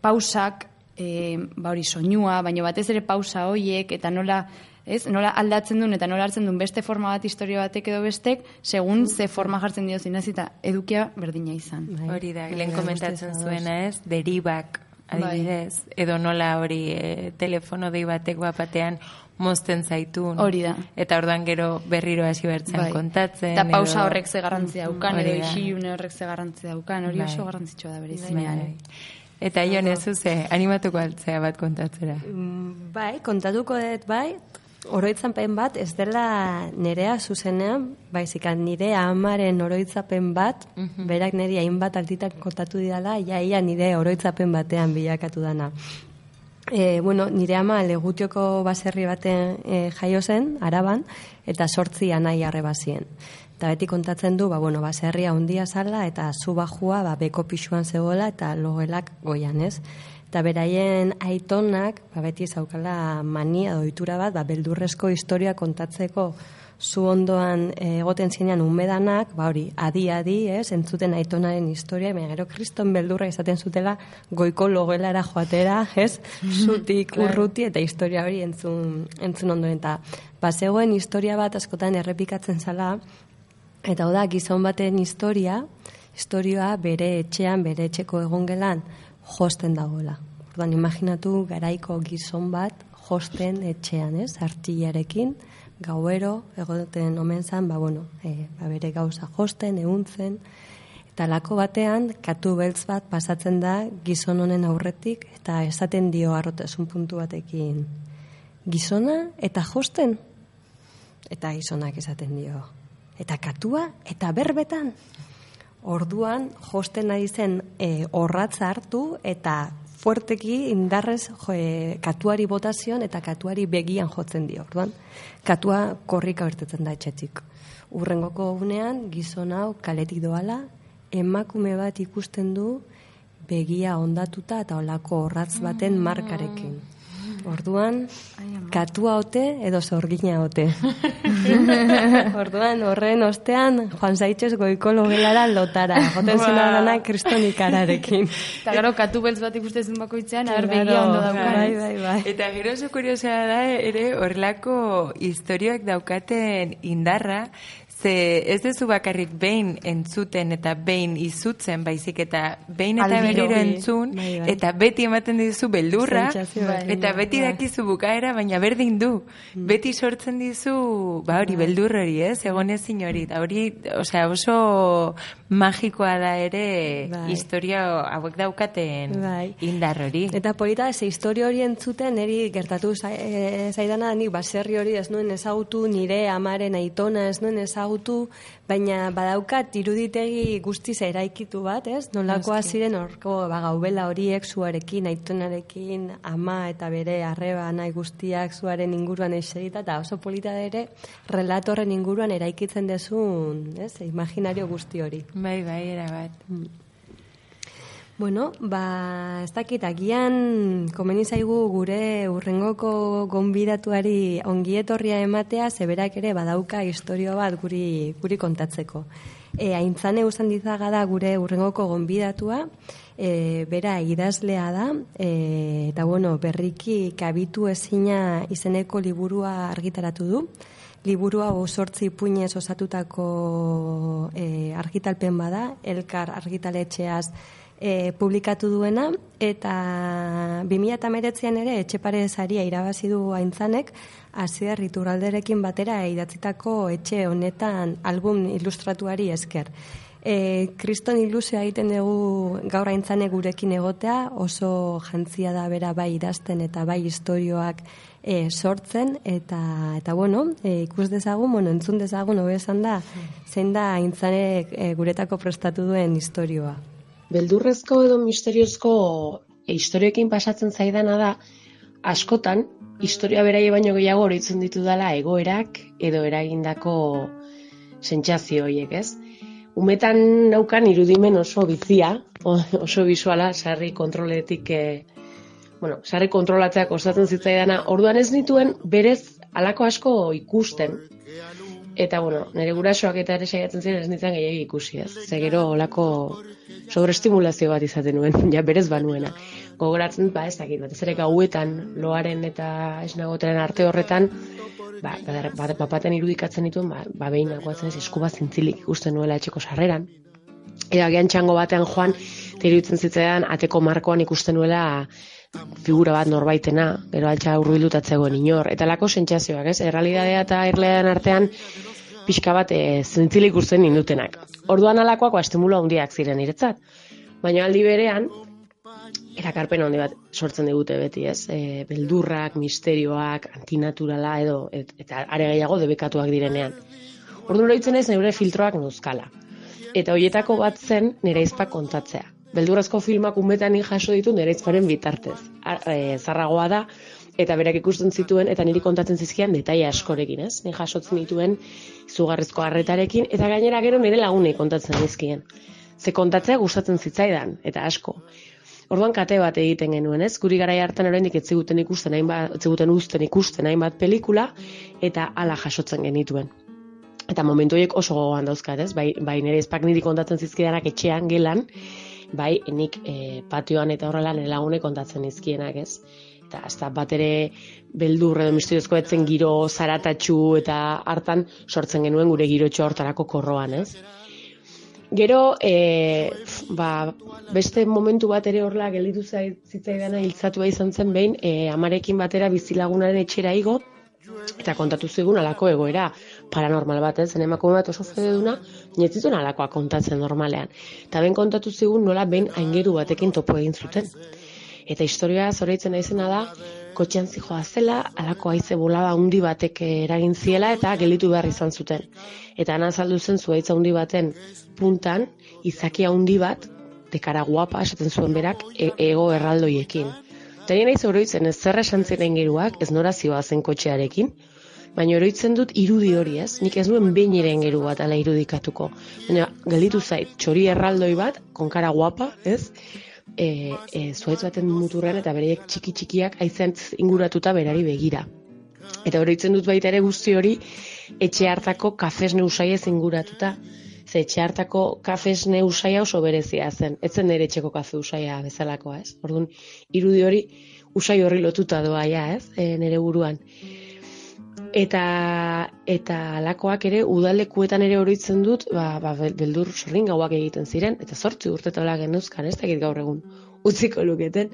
Pausak, e, ba hori soinua, baina batez ere pausa hoiek eta nola ez, nola aldatzen duen eta nola hartzen duen beste forma bat historia batek edo bestek, segun ze forma jartzen dio zinez eta edukia berdina izan. Hori da, Bai, lehen bai, komentatzen zuena ez, deribak, adibidez, edo nola hori e, telefono dei batek batean mozten zaitun. Hori da. Eta orduan gero berriro hasi bertzen Bai. kontatzen. Eta pausa edo- horrek ze garrantzia daukan, edo da. isilune horrek ze garrantzia daukan, hori Bai. oso garrantzitsua da Bai, berezinean. bai. Eta Ion ez zuze, animatuko altzea bat kontatzera. Mm, Bai, kontatuko dut bai, oroitzapen bat ez dela nerea zuzenean, baizik nire amaren oroitzapen bat, berak niri hainbat alditan kontatu didala, ja ia nire oroitzapen batean bilakatu dana. E, bueno, nire ama legutioko baserri baten e, jaio zen, araban, eta sortzi anai arreba zien. Eta beti kontatzen du, ba, bueno, baserria handia zala, eta zu bajua, ba, beko pixuan zegoela, eta logelak goian, ez? Eta beraien aitonak, ba, beti zaukala mania doitura bat, ba, beldurrezko historia kontatzeko zu ondoan egoten zinean umedanak, ba hori, adi-adi, ez, entzuten aitonaren historia, baina gero kriston beldurra izaten zutela goiko logelara joatera, ez, zutik urruti eta historia hori entzun, entzun ondoen. Eta bazegoen historia bat askotan errepikatzen zala, eta da, gizon baten historia, historioa bere etxean, bere etxeko egongelan, josten dagoela. Orduan, imaginatu garaiko gizon bat josten etxean, ez, artillarekin, gauero, egoten omen zan, ba, bueno, e, ba, bere gauza josten, euntzen, eta lako batean, katu beltz bat pasatzen da gizon honen aurretik, eta esaten dio arrotasun puntu batekin, gizona eta josten, eta gizonak esaten dio, eta katua, eta berbetan, Orduan, josten ari zen e, orratza hartu eta fuerteki indarrez jo, e, katuari botazion eta katuari begian jotzen dio. Orduan, katua korrika bertetzen da etxetik. Urrengoko unean, gizon hau kaletik doala, emakume bat ikusten du begia ondatuta eta olako orratz baten markarekin. Orduan, katua ote edo zorgina ote. Orduan, horren ostean, Juan Zaitxez goiko logelara lotara. Joten zena dana kristonikararekin. Eta gero, katu beltz bat ikusten bakoitzean, aber Claro, begia ondo daukan. Bai, bai, bai. Eta gero oso kuriosa da ere horrelako historioak daukaten indarra, Ze ez duzu bakarrik behin entzuten eta behin izutzen baizik eta behin eta berriro Bai, entzun bai, bai. eta beti ematen dizu beldurra bat, eta bai. beti Bai. dakizu bukaera baina berdin du. Mm. Beti sortzen dizu ba hori beldur hori, ez? Egon ezin hori. Da hori, osea, oso magikoa da ere Bai. historia hauek daukaten Bai. indar hori. Eta polita, ze historio hori entzuten, niri gertatu za- e, zaidana, nik baserri hori ez nuen ezagutu, nire amaren aitona ez nuen ezagutu, baina badaukat iruditegi guztiz eraikitu bat, ez? Nolakoa ziren horko ba, gaubela horiek zuarekin, aitonarekin, ama eta bere arreba nahi guztiak zuaren inguruan eserita, eta oso polita ere, relatorren inguruan eraikitzen dezun, ez? Imaginario guzti hori. Bai, bai, erabat. Bueno, ba, ez dakit, agian komeni zaigu gure urrengoko gonbidatuari ongietorria ematea, zeberak ere badauka historio bat guri, guri kontatzeko. E, aintzane usan dizaga da gure urrengoko gonbidatua, e, bera idazlea da, e, eta bueno, berriki kabitu ezina izeneko liburua argitaratu du. Liburu hau sortzi puinez osatutako e, argitalpen bada, elkar argitaletxeaz e, publikatu duena, eta 2008an ere etxepare saria irabazi du aintzanek, Asier Iturralderekin batera idatzitako etxe honetan album ilustratuari esker. E, kriston ilusioa egiten dugu gaur aintzane gurekin egotea, oso jantzia da bera bai idazten eta bai historioak e, sortzen, eta, eta bueno, e, ikus dezagun, bueno, entzun dezagun, hobe esan da, zein da aintzanek e, guretako prestatu duen historioa. Beldurrezko edo misteriozko historioekin pasatzen zaidana da, askotan, historia beraie baino gehiago oroitzen ditu dela egoerak edo eragindako sentsazio horiek, ez? Umetan naukan irudimen oso bizia, oso visuala, sarri kontroletik, e, bueno, sarri kontrolatzea kostatzen zitzaidana, orduan ez nituen berez halako asko ikusten. Eta, bueno, nire gurasoak eta ere saiatzen ziren ez nintzen gehiagi ikusi, ez? Ze gero olako sobreestimulazio bat izaten nuen, ja berez banuena. Gogoratzen, ba, ez dakit, batez ere gauetan, loaren eta esnagotaren arte horretan, ba, ba, ba, bapaten irudikatzen dituen, ba, ba behin nagoatzen ez esku bat zintzilik ikusten nuela etxeko sarreran. Eta gian txango batean joan, eta iruditzen zitzaidan, ateko markoan ikusten nuela figura bat norbaitena, gero altxa urbildutatzegoen inor. Eta lako sentsazioak, ez? Errealidadea eta irlean artean pixka bat e, zintzilik ikusten nindutenak. Orduan alakoak ba, estimulu handiak ziren niretzat. Baina aldi berean, erakarpen handi bat sortzen digute beti, ez? E, beldurrak, misterioak, antinaturala edo et, eta are gehiago debekatuak direnean. Orduan oroitzen ez neure filtroak nuzkala. Eta hoietako bat zen nire izpak kontatzea. Beldurrezko filmak umetan jaso ditu nire izparen bitartez. Ar, e, zarragoa da, eta berak ikusten zituen, eta niri kontatzen zizkian detaile askorekin, ez? Ni jasotzen dituen izugarrizko harretarekin, eta gainera gero nire lagunei kontatzen dizkien. Ze kontatzea gustatzen zitzaidan, eta asko. Orduan kate bat egiten genuen, ez? Guri garai hartan oraindik ez ziguten ikusten hainbat, ez ziguten uzten ikusten hainbat pelikula eta hala jasotzen genituen. Eta momentu horiek oso gogoan dauzkat, ez? Bai, bai nire espak niri kontatzen zizkidanak etxean gelan, bai nik e, patioan eta horrela nire lagunek kontatzen dizkienak, ez? Eta hasta bat ere beldur edo misteriozko etzen giro zaratatxu eta hartan sortzen genuen gure girotxo hortarako korroan, ez? Gero, e, ba, beste momentu bat ere horla gelditu zai- zitzaidana hiltzatua izan zen behin, e, amarekin batera bizilagunaren etxera igo, eta kontatu zigun alako egoera paranormal bat, ez? Emakume bat oso fede duna, netzituen alakoa kontatzen normalean. Eta ben kontatu zigun nola behin aingeru batekin topo egin zuten. Eta historia zoraitzen naizena da, kotxean zijoa zela, alako haize bolada handi batek eragin ziela eta gelditu behar izan zuten. Eta ana azaldu zen zuaitza handi baten puntan, izaki handi bat, dekara guapa, esaten zuen berak, e ego erraldoiekin. Eta nire naiz oroitzen ez zer esan ziren geruak, ez nora zen kotxearekin, baina oroitzen dut irudi hori ez, nik ez nuen behin ere geru bat ala irudikatuko. Baina gelditu zait, txori erraldoi bat, konkara guapa, ez, e, e, zuaitz baten muturrean eta bereiek txiki txikiak aizen inguratuta berari begira. Eta oroitzen dut baita ere guzti hori etxe hartako kafesne usaiez inguratuta. Ze etxe hartako kafesne usaia oso berezia zen. Etzen nire etxeko kafe usaia bezalakoa, ez? Orduan, irudi hori usai horri lotuta doa ja, ez? E, nire buruan. Eta eta alakoak ere udalekuetan ere oroitzen dut, ba, ba bel- beldur sorringauak egiten ziren eta 8 urte tola genuzkan, ez dakit gaur egun utziko luketen.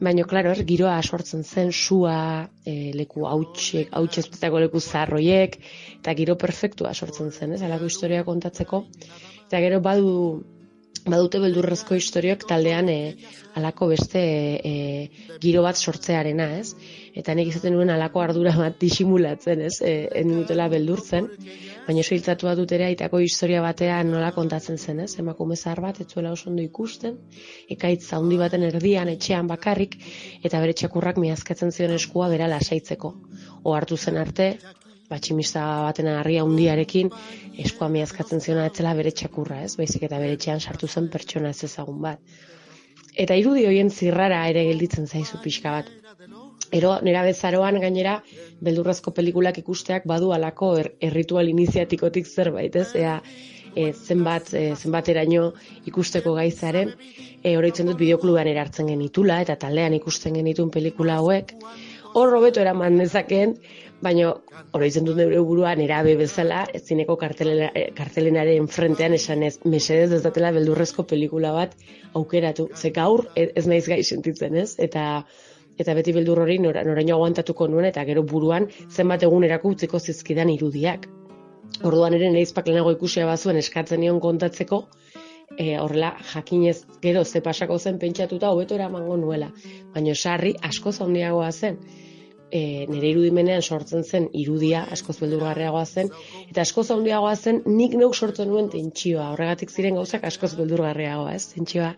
Baina, klaro, er, giroa sortzen zen, sua, e, leku hautsek, hautsezpetako leku zarroiek, eta giro perfektua sortzen zen, ez, alako historia kontatzeko. Eta gero badu, badute beldurrezko historiak taldean e, alako beste e, giro bat sortzearena, ez? Eta nik izaten nuen alako ardura bat disimulatzen, ez? E, en dutela beldurtzen, baina oso hiltzatu bat dut ere aitako historia batean nola kontatzen zen, ez? Emakume zahar bat, etzuela oso ondo ikusten, ekaitz handi baten erdian, etxean bakarrik, eta bere txakurrak miazkatzen zion eskua bera lasaitzeko. O hartu zen arte, batximista baten harria handiarekin eskua miazkatzen ziona etzela bere txakurra, ez? Baizik eta bere etxean sartu zen pertsona ez ezagun bat. Eta irudi hoien zirrara ere gelditzen zaizu pixka bat. Ero, nera bezaroan gainera, beldurrezko pelikulak ikusteak badu alako er, erritual iniziatikotik zerbait, ez? Ea, e, zenbat, e, zenbateraino ikusteko gaizaren, e, oroitzen dut bideokluban erartzen genitula, eta taldean ikusten genitun pelikula hauek, hor robeto eraman dezakeen, baina oroitzen dut neure buruan erabe bezala, zineko kartelena, eh, kartelenaren frentean esan ez, mesedez ez datela beldurrezko pelikula bat aukeratu. Ze gaur e- ez naiz gai sentitzen, ez? Eta eta beti beldur hori nora, noraino aguantatuko nuen eta gero buruan zenbat egunerako utziko zizkidan irudiak. Orduan ere neizpak lehenago ikusia bazuen eskatzen nion kontatzeko, e, horrela jakinez gero ze pasako zen pentsatuta hobeto eramango nuela. Baina sarri askoz handiagoa zen. E, nire irudimenean sortzen zen irudia askoz beldurgarriagoa zen eta askoz handiagoa zen nik neuk sortzen nuen tentsioa. Horregatik ziren gauzak askoz beldurgarriagoa, ez? Tentsioa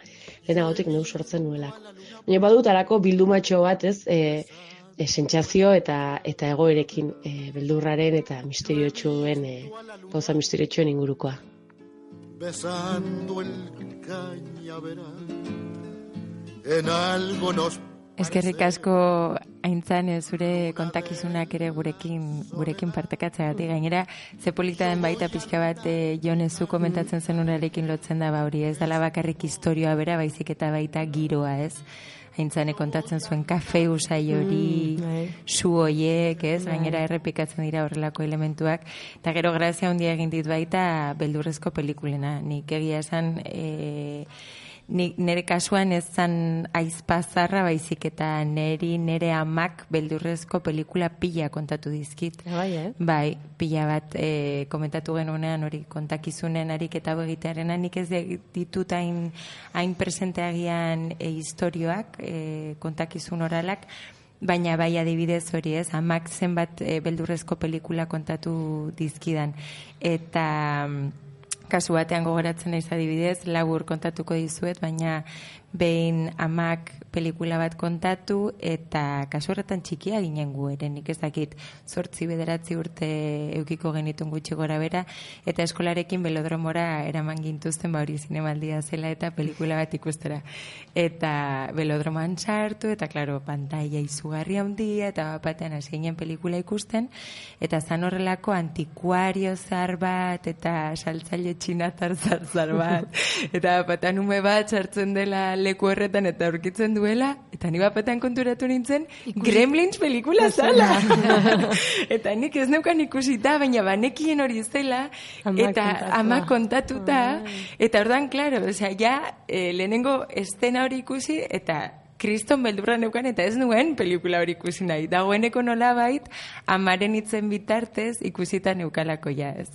lehenagotik neuk sortzen nuelako. Baina badut alako bildumatxo bat, ez? E, e, sentsazio eta eta egoerekin e, beldurraren eta misteriotxuen e, gauza misteriotxuen ingurukoa. besando el cañaveral. En algo nos Eskerrik asko aintzan eh, zure kontakizunak ere gurekin gurekin partekatzeagatik. Gainera ze polita den baita pixka bat e, Jonezu komentatzen zen urarekin lotzen da ba hori ez dala bakarrik historioa bera baizik eta baita giroa ez? Aintzane kontatzen zuen kafe usai hori Mm, bai. su hoiek ez? Bai. gainera errepikatzen dira horrelako elementuak. Eta gero grazia handia egin dit baita beldurrezko pelikulena. Nik egia esan e, Ni, nire kasuan ez zan aizpazarra baizik eta neri nire amak beldurrezko pelikula pila kontatu dizkit. Bai, eh? Bai, pila bat e, komentatu genuenean hori kontakizunen ariketa hau egitearena nik ez ditut hain, hain presenteagian e, historioak, e, kontakizun oralak, baina bai adibidez hori ez, amak zenbat e, beldurrezko pelikula kontatu dizkidan. Eta mm, kasu batean gogoratzen naiz adibidez, labur kontatuko dizuet, baina behin amak pelikula bat kontatu eta kasu horretan txikia ginen gu ere, nik ez dakit zortzi bederatzi urte eukiko genitun gutxi gora bera, eta eskolarekin belodromora eraman gintuzten ba hori zinemaldia zela eta pelikula bat ikustera. Eta belodroman sartu, eta klaro, pantaila izugarri handia, eta batean hasi ginen pelikula ikusten, eta zan horrelako antikuario zar bat, eta saltzaile txinatar zar zar bat, eta batean ume bat sartzen dela leku horretan eta aurkitzen duela, eta ni batean konturatu nintzen, Gremlins pelikula zala. eta nik ez neukan ikusita, baina banekien hori zela, eta kontatua. ama kontatuta, eta ordan, klaro, osea, ja, eh, lehenengo estena hori ikusi, eta kriston beldurra neukan eta ez nuen pelikula hori ikusi nahi. Dagoeneko nolabait amaren hitzen bitartez ikusita neukalako ja ez.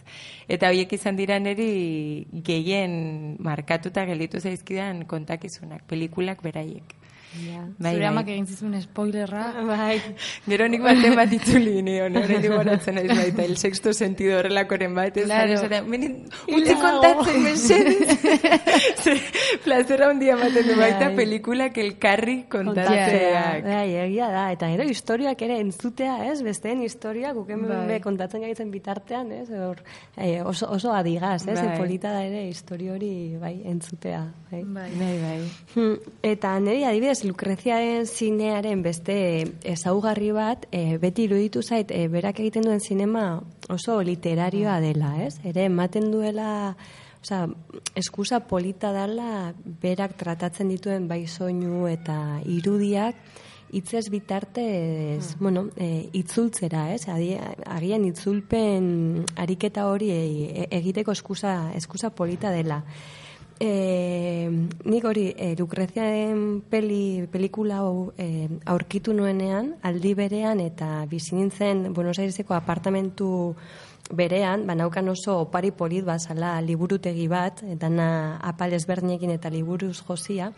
Eta horiek izan dira neri gehien markatuta gelditu zaizkidan kontakizunak, pelikulak beraiek. Ja. Bai, Zure bai. amak egin zizun spoilerra. Bai. Gero nik baten bat itzuli nion, horrein goratzen naiz baita, el sexto sentido horrelakoren bat, ez Claro. claro. menen, utzi kontatzen, mesedez. Ze, plazera handia ematen du baita Bai. pelikulak elkarri Kontatzea. kontatzeak. Bai, egia da. Eta gero historiak ere entzutea, ez? Besteen historia, guk hemen Bai. be kontatzen gaitzen bitartean, ez? Hor, eh, oso, oso adigaz, ez? Bai. Polita da ere historia hori, bai, entzutea. Bai. Bai. Bai, bai. Hmm, Eta niri adibidez Lukreziaren zinearen beste ezaugarri bat, e, beti iruditu zait, e, berak egiten duen zinema oso literarioa dela, ez? Ere ematen duela, osea, eskusa polita dela berak tratatzen dituen bai soinu eta irudiak hitzez bitartez, bueno, e, itzultzera, ez? Adi, agian itzulpen ariketa hori e, egiteko eskusa, eskusa polita dela. E, nik hori, e, Lucreziaren peli, pelikula hau e, aurkitu nuenean, aldi berean eta bizi nintzen Buenos Aireseko apartamentu berean, banaukan oso opari polit bazala liburutegi bat, eta na apal ezberdinekin eta liburuz josia,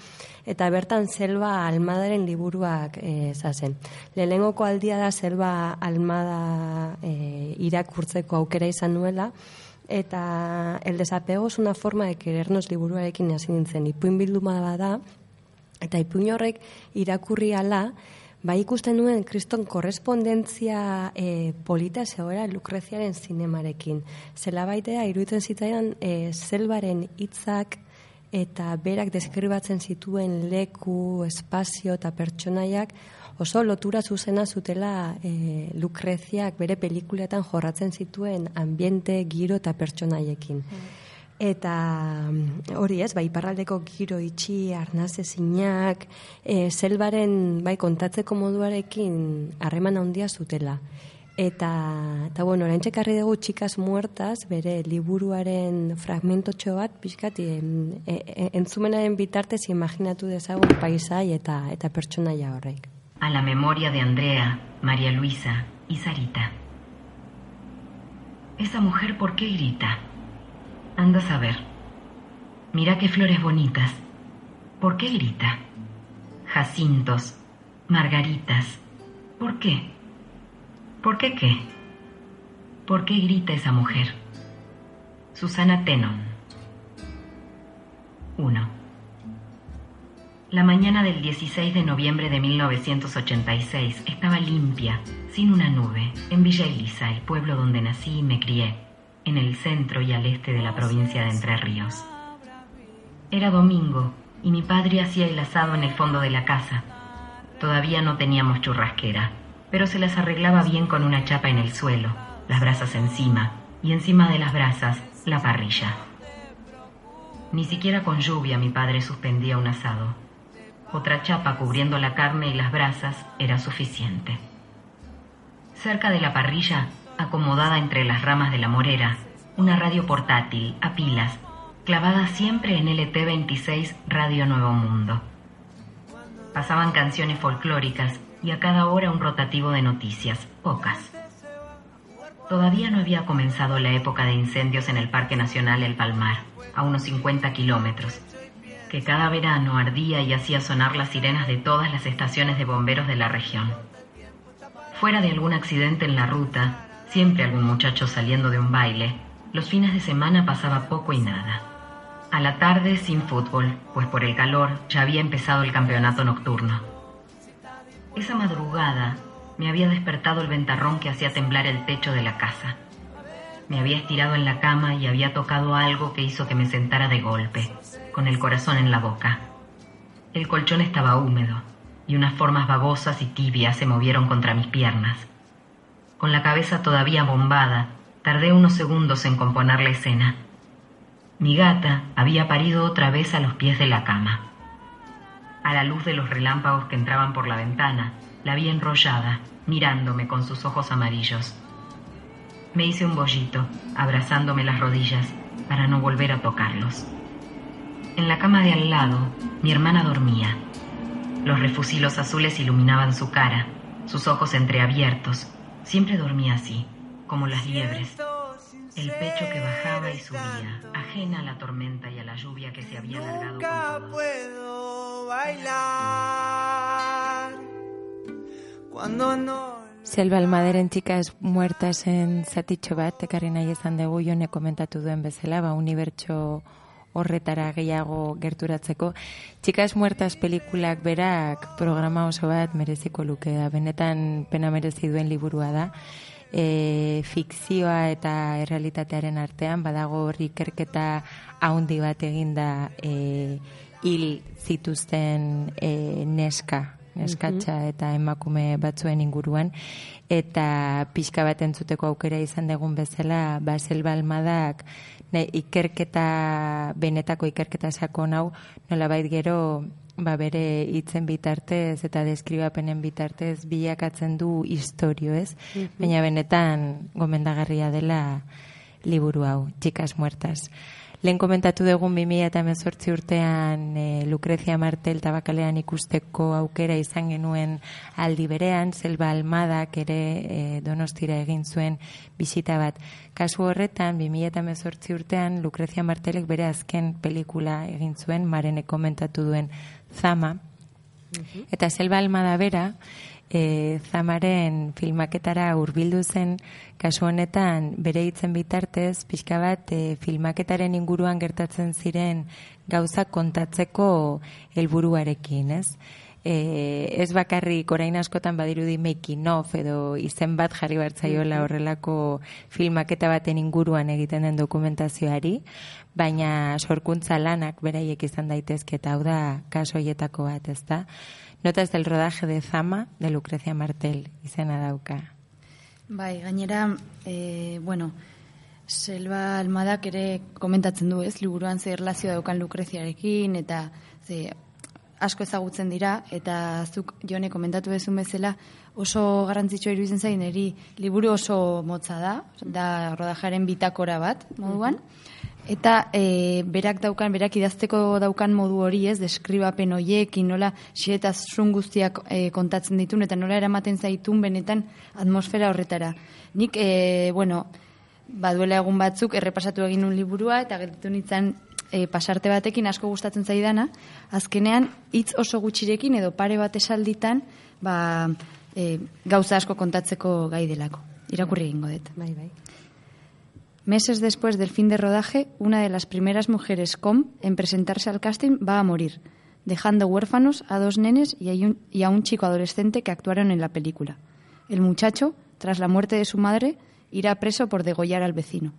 eta bertan zelba almadaren liburuak e, zazen. Lehengoko aldia da zelba almada e, irakurtzeko aukera izan nuela, eta el desapego es una forma de querernos liburuarekin hasi nintzen. Ipuin bilduma da, eta ipuin horrek irakurri ala, bai ikusten nuen kriston korrespondentzia e, polita zegoera Lukreziaren zinemarekin. Zela baitea, iruditzen zitzaidan, e, zelbaren hitzak eta berak deskribatzen zituen leku, espazio eta pertsonaiak oso lotura zuzena zutela e, Lukreziak bere pelikuletan jorratzen zituen ambiente, giro eta pertsonaiekin. Mm. Eta mm, hori ez, bai, parraldeko giro itxi, arnaz ezinak, e, zelbaren bai, kontatzeko moduarekin harreman handia zutela. Eta, eta bueno, orain txekarri dugu txikas muertas, bere liburuaren fragmentotxo bat, pixkat, e, e, entzumenaren bitartez imaginatu dezagun paisai eta, eta pertsonaia horrek a la memoria de Andrea, María Luisa y Sarita. Esa mujer, ¿por qué grita? Anda a saber. Mira qué flores bonitas. ¿Por qué grita? Jacintos, margaritas. ¿Por qué? ¿Por qué qué? ¿Por qué grita esa mujer? Susana Tenon. 1. La mañana del 16 de noviembre de 1986 estaba limpia, sin una nube, en Villa Elisa, el pueblo donde nací y me crié, en el centro y al este de la provincia de Entre Ríos. Era domingo y mi padre hacía el asado en el fondo de la casa. Todavía no teníamos churrasquera, pero se las arreglaba bien con una chapa en el suelo, las brasas encima y encima de las brasas la parrilla. Ni siquiera con lluvia mi padre suspendía un asado. Otra chapa cubriendo la carne y las brasas era suficiente. Cerca de la parrilla, acomodada entre las ramas de la morera, una radio portátil a pilas, clavada siempre en LT26 Radio Nuevo Mundo. Pasaban canciones folclóricas y a cada hora un rotativo de noticias, pocas. Todavía no había comenzado la época de incendios en el Parque Nacional El Palmar, a unos 50 kilómetros, que cada verano ardía y hacía sonar las sirenas de todas las estaciones de bomberos de la región. Fuera de algún accidente en la ruta, siempre algún muchacho saliendo de un baile, los fines de semana pasaba poco y nada. A la tarde sin fútbol, pues por el calor ya había empezado el campeonato nocturno. Esa madrugada me había despertado el ventarrón que hacía temblar el techo de la casa. Me había estirado en la cama y había tocado algo que hizo que me sentara de golpe, con el corazón en la boca. El colchón estaba húmedo y unas formas babosas y tibias se movieron contra mis piernas. Con la cabeza todavía bombada, tardé unos segundos en componer la escena. Mi gata había parido otra vez a los pies de la cama. A la luz de los relámpagos que entraban por la ventana, la vi enrollada, mirándome con sus ojos amarillos. Me hice un bollito, abrazándome las rodillas, para no volver a tocarlos. En la cama de al lado, mi hermana dormía. Los refusilos azules iluminaban su cara, sus ojos entreabiertos. Siempre dormía así, como las liebres. El pecho que bajaba y subía, ajena a la tormenta y a la lluvia que se había alargado con puedo bailar cuando no Selva Almaderen txikas muertasen zatitxo bat, ekarri nahi izan dugu jone komentatu duen bezala, ba, unibertso horretara gehiago gerturatzeko. Txikas muertas pelikulak berak programa oso bat mereziko luke da. Benetan pena merezi duen liburua da. E, fikzioa eta errealitatearen artean badago horri kerketa haundi bat eginda e, hil zituzten e, neska neskatxa eta emakume batzuen inguruan eta pixka bat entzuteko aukera izan degun bezala Basel Balmadak ne, ikerketa benetako ikerketa sakon hau nolabait gero ba bere hitzen bitartez eta deskribapenen bitartez bilakatzen du historio, ez? Mhm. Baina benetan gomendagarria dela liburu hau, Chicas Muertas. Lehen komentatu dugun 2018 urtean e, Lucrecia Martel tabakalean ikusteko aukera izan genuen aldi berean, Selva Almadak ere e, donostira egin zuen bisita bat. Kasu horretan, 2018 urtean Lucrecia Martelek bere azken pelikula egin zuen, marene komentatu duen Zama, Eta Selva Almada bera, e, Zamaren filmaketara hurbildu zen, kasu honetan bere hitzen bitartez, pixka bat e, filmaketaren inguruan gertatzen ziren gauza kontatzeko helburuarekin, ez? E, ez bakarrik orain askotan badirudi making of edo izen bat jarri bartzaiola horrelako filmaketa baten inguruan egiten den dokumentazioari, baina sorkuntza lanak beraiek izan daitezke eta hau da kaso hoietako bat, ezta? Notas del rodaje de Zama de Lucrecia Martel izena dauka. Bai, gainera, e, bueno, Selva Almadak ere komentatzen du, ez, liburuan ze erlazio daukan Lucreziarekin, eta ze asko ezagutzen dira, eta zuk jone komentatu bezun bezala, oso garrantzitsua iruditzen zain, eri liburu oso motza da, da rodajaren bitakora bat, moduan, Eta e, berak daukan, berak idazteko daukan modu hori ez, deskribapen hoiek, nola xeretazun guztiak e, kontatzen ditun, eta nola eramaten zaitun benetan atmosfera horretara. Nik, e, bueno, baduela egun batzuk errepasatu egin un liburua, eta gertu nintzen e, pasarte batekin asko gustatzen zaidana, azkenean hitz oso gutxirekin edo pare bat esalditan, ba, e, gauza asko kontatzeko gai delako. Irakurri egingo dut. Bai, bai. Meses después del fin de rodaje, una de las primeras mujeres com en presentarse al casting va a morir, dejando huérfanos a dos nenes y a un, y a un chico adolescente que actuaron en la película. El muchacho, tras la muerte de su madre, irá preso por degollar al vecino.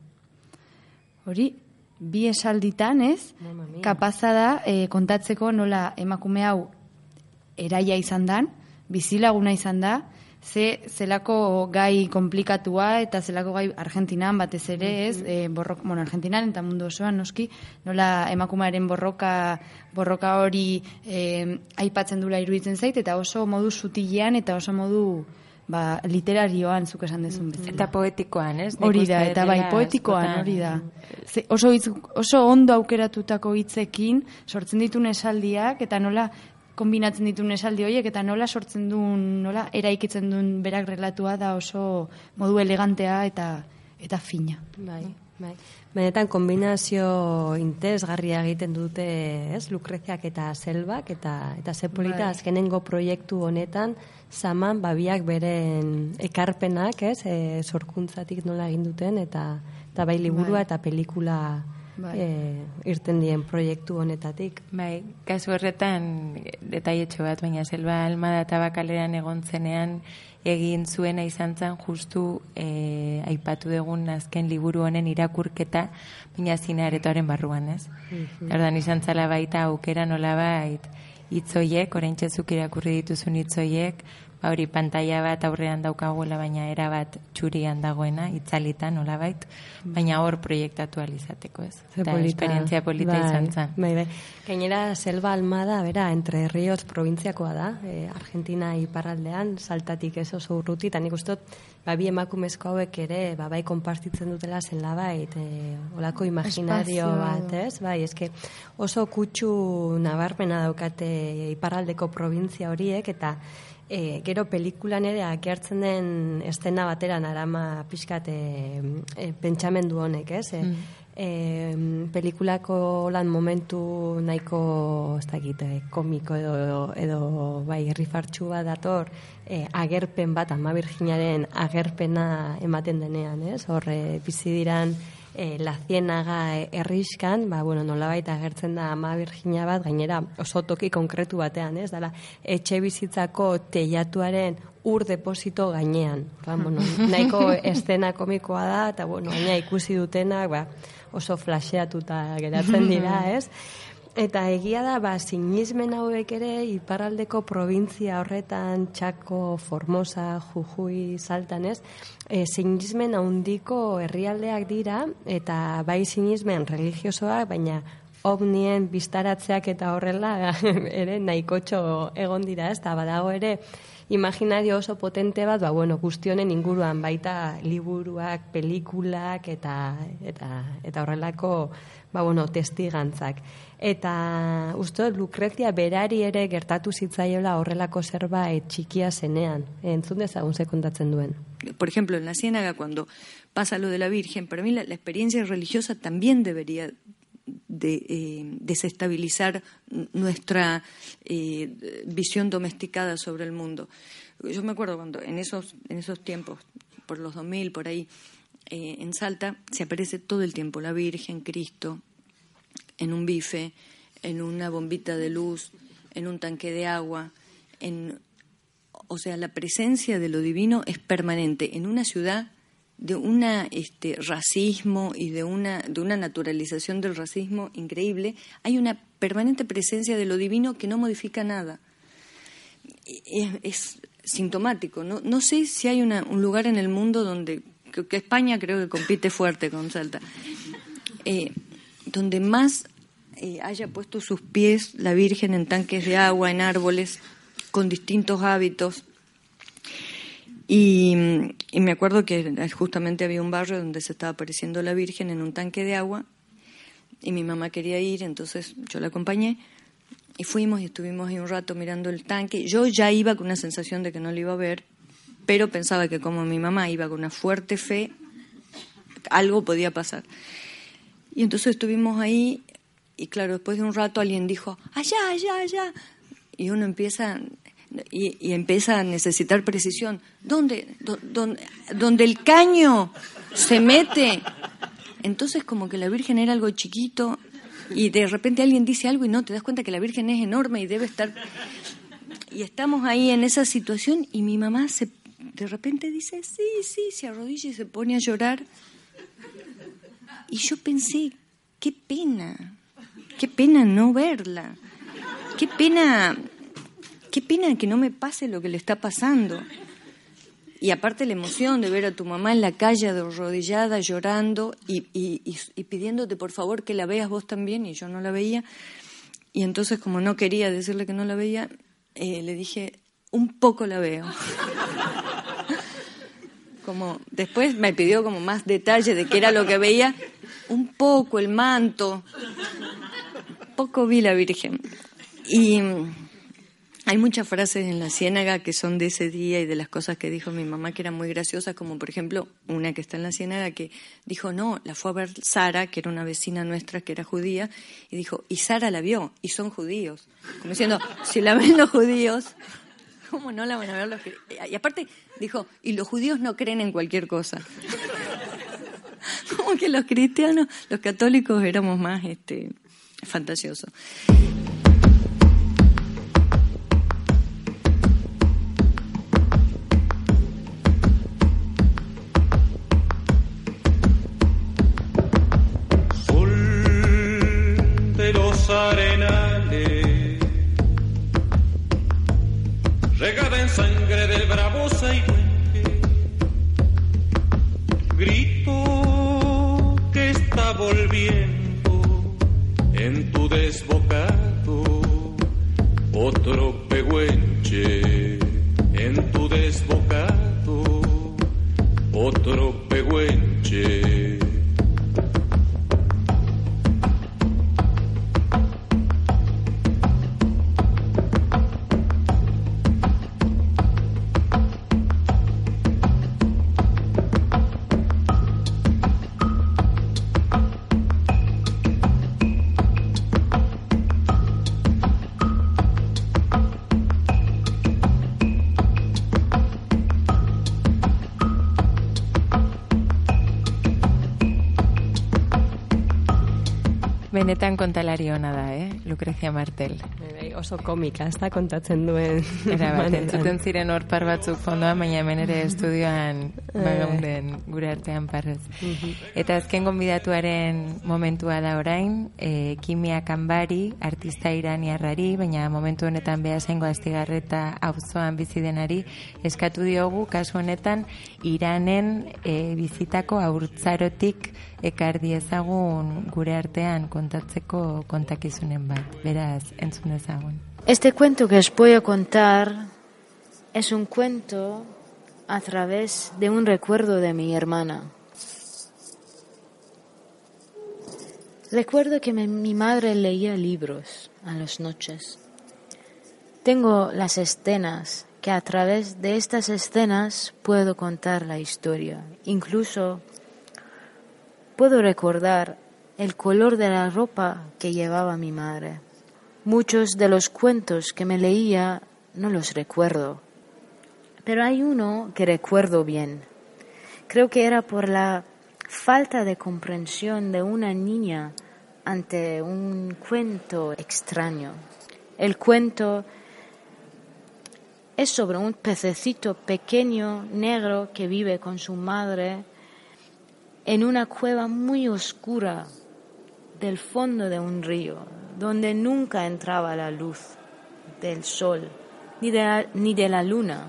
Hori, bi esalditan ez, kapaza da eh, kontatzeko nola emakume hau eraia izan dan, bizilaguna izan da, ze zelako gai komplikatua eta zelako gai Argentinan batez ere, ez? E, borrok, bueno, Argentinan eta mundu osoan noski, nola emakumearen borroka borroka hori e, aipatzen dula iruditzen zait eta oso modu sutilean eta oso modu ba, literarioan zuk esan dezun bezala. Eta poetikoan, ez? Hori da, eta bai, poetikoan hori da. Ze, oso, hitz, oso ondo aukeratutako hitzekin sortzen ditun esaldiak, eta nola kombinatzen ditun esaldi horiek, eta nola sortzen duen, nola eraikitzen duen berak relatua da oso modu elegantea eta eta fina. Bai, bai. Benetan kombinazio interesgarria egiten dute, ez? Lukreziak eta Selbak eta eta ze polita Bai. azkenengo proiektu honetan zaman babiak beren ekarpenak, ez? E, sorkuntzatik nola egin duten eta eta bai liburua Bai. eta pelikula Bai. e, irten dien proiektu honetatik. Bai, kasu horretan detaietxo bat, baina selba almada tabakaleran egon zenean egin zuena izan zen justu e, aipatu dugun azken liburu honen irakurketa, baina zine aretoaren barruan, ez? Mhm. Ordan izan zala baita aukera nolabait hitzoiek, orain txezuk irakurri dituzun hitzoiek, ba hori pantalla bat aurrean daukaguela, baina era bat txurian dagoena, itzalita nolabait, baina hor proiektatu alizateko, ez? Ze Eta esperientzia polita Bai, izan zen. Bai, bai. Gainera, Selva Almada, bera, Entre Rios provintziakoa da, e, Argentina iparraldean, saltatik ez oso urruti, eta nik uste dut, ba, bi emakumezko hauek ere, ba, bai, konpartitzen dutela zela bait, e, olako imaginario Espazio. bat, ez? Bai, eske oso kutsu nabarmena daukate iparraldeko provintzia horiek, eta E, gero pelikulan ere agertzen den estena batera narama pixkat e, e, pentsamendu honek, ez? E, Mm. e, pelikulako lan momentu nahiko ez dakit, eh, komiko edo, edo bai rifartxu bat dator e, agerpen bat ama virginaren agerpena ematen denean, ez? Hor e, bizi diran e, la zienaga herriskan, ba, bueno, nolabait agertzen da ama virgina bat, gainera oso toki konkretu batean, ez? Dala, etxe bizitzako teiatuaren ur deposito gainean. Ba, bueno, nahiko estena komikoa da, eta bueno, gaina ikusi dutenak, ba, oso flasheatuta geratzen dira, ez? Eta egia da, ba, sinismen hauek ere, iparraldeko provintzia horretan, Txako, Formosa, Jujuy, Saltan, ez? E, sinismen handiko herrialdeak dira, eta bai sinismen religiosoak, baina ovnien biztaratzeak eta horrela ere nahikotxo egon dira, ez da badago ere imaginario oso potente bat, ba, bueno, guztionen inguruan baita liburuak, pelikulak eta, eta, eta horrelako ba, bueno, testigantzak. Eta uste Lucrezia berari ere gertatu zitzaiola horrelako zerbait txikia zenean. Entzun dezagun sekundatzen duen. Por ejemplo, en la Ciénaga, cuando pasa lo de la Virgen, para mí la, la experiencia religiosa también debería de eh, desestabilizar nuestra eh, visión domesticada sobre el mundo. Yo me acuerdo cuando en esos, en esos tiempos, por los 2000, por ahí, eh, en Salta, se aparece todo el tiempo la Virgen, Cristo, en un bife, en una bombita de luz, en un tanque de agua, en, o sea, la presencia de lo divino es permanente en una ciudad de un este, racismo y de una, de una naturalización del racismo increíble, hay una permanente presencia de lo divino que no modifica nada. Es, es sintomático. No, no sé si hay una, un lugar en el mundo donde, que, España creo que compite fuerte con Salta, eh, donde más eh, haya puesto sus pies la Virgen en tanques de agua, en árboles, con distintos hábitos. Y, y, me acuerdo que justamente había un barrio donde se estaba apareciendo la Virgen en un tanque de agua y mi mamá quería ir, entonces yo la acompañé y fuimos y estuvimos ahí un rato mirando el tanque. Yo ya iba con una sensación de que no lo iba a ver, pero pensaba que como mi mamá iba con una fuerte fe, algo podía pasar. Y entonces estuvimos ahí y claro, después de un rato alguien dijo, allá, allá, allá. Y uno empieza, y, empieza a necesitar precisión. ¿Dónde? ¿Dónde? Donde el caño se mete. Entonces como que la Virgen era algo chiquito y de repente alguien dice algo y no, te das cuenta que la Virgen es enorme y debe estar... Y estamos ahí en esa situación y mi mamá se, de repente dice, sí, sí, se arrodilla y se pone a llorar. Y yo pensé, qué pena, qué pena no verla, qué pena, qué pena que no me pase lo que le está pasando. Y aparte la emoción de ver a tu mamá en la calle arrodillada, llorando y, y, pidiéndote por favor que la veas vos también, y yo no la veía. Y entonces, como no quería decirle que no la veía, eh, le dije, un poco la veo. Como después me pidió como más detalle de qué era lo que veía, un poco el manto, poco vi la Virgen. Y hay muchas frases en la ciénaga que son de ese día y de las cosas que dijo mi mamá que eran muy graciosas, como por ejemplo una que está en la ciénaga que dijo, no, la fue a ver Sara, que era una vecina nuestra que era judía, y dijo, y Sara la vio, y son judíos. Como diciendo, si la ven los judíos, ¿cómo no la van a ver los Y aparte dijo, y los judíos no creen en cualquier cosa. Como que los cristianos, los católicos éramos más este, fantasiosos. arenales, sangre del bravo Saihuenque, grito que está volviendo en tu desbocado, otro pehuenche en tu desbocado, otro pehuenche. Benetan kontalari ona da, eh? Lucrecia Martel. Oso komika, ez da kontatzen duen. Era bat, entzuten ziren hor par batzuk fondoan, baina hemen ere estudioan Eh. bagaunden gure artean parrez. Mhm. Eta azken gonbidatuaren momentua da orain, e, Kimia Kanbari, artista iraniarrari, baina momentu honetan behasengo astigarreta auzoan bizi denari, eskatu diogu, kasu honetan, Iranen e, bizitako aurtzarotik ekar diezagun gure artean kontatzeko kontakizunen bat. Beraz, entzun ezagun. Este cuento que os voy a contar es un cuento a través de un recuerdo de mi hermana. Recuerdo que mi madre leía libros a las noches. Tengo las escenas que a través de estas escenas puedo contar la historia. Incluso puedo recordar el color de la ropa que llevaba mi madre. Muchos de los cuentos que me leía no los recuerdo, pero hay uno que recuerdo bien. Creo que era por la falta de comprensión de una niña ante un cuento extraño. El cuento es sobre un pececito pequeño, negro, que vive con su madre en una cueva muy oscura del fondo de un río, donde nunca entraba la luz del sol ni de la, ni de la luna.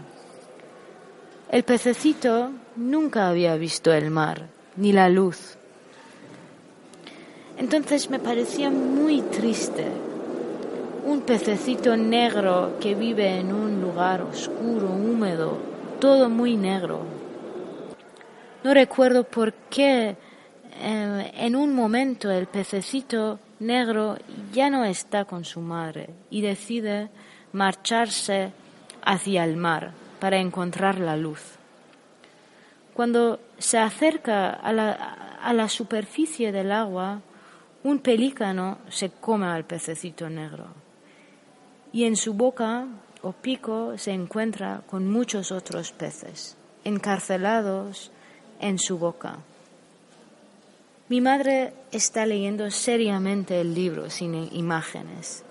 El pececito nunca había visto el mar ni la luz. Entonces me parecía muy triste. Un pececito negro que vive en un lugar oscuro, húmedo, todo muy negro. No recuerdo por qué eh, en un momento el pececito negro ya no está con su madre y decide marcharse hacia el mar para encontrar la luz. Cuando se acerca a la, a la superficie del agua, un pelícano se come al pececito negro y en su boca o pico se encuentra con muchos otros peces, encarcelados en su boca. Mi madre está leyendo seriamente el libro sin imágenes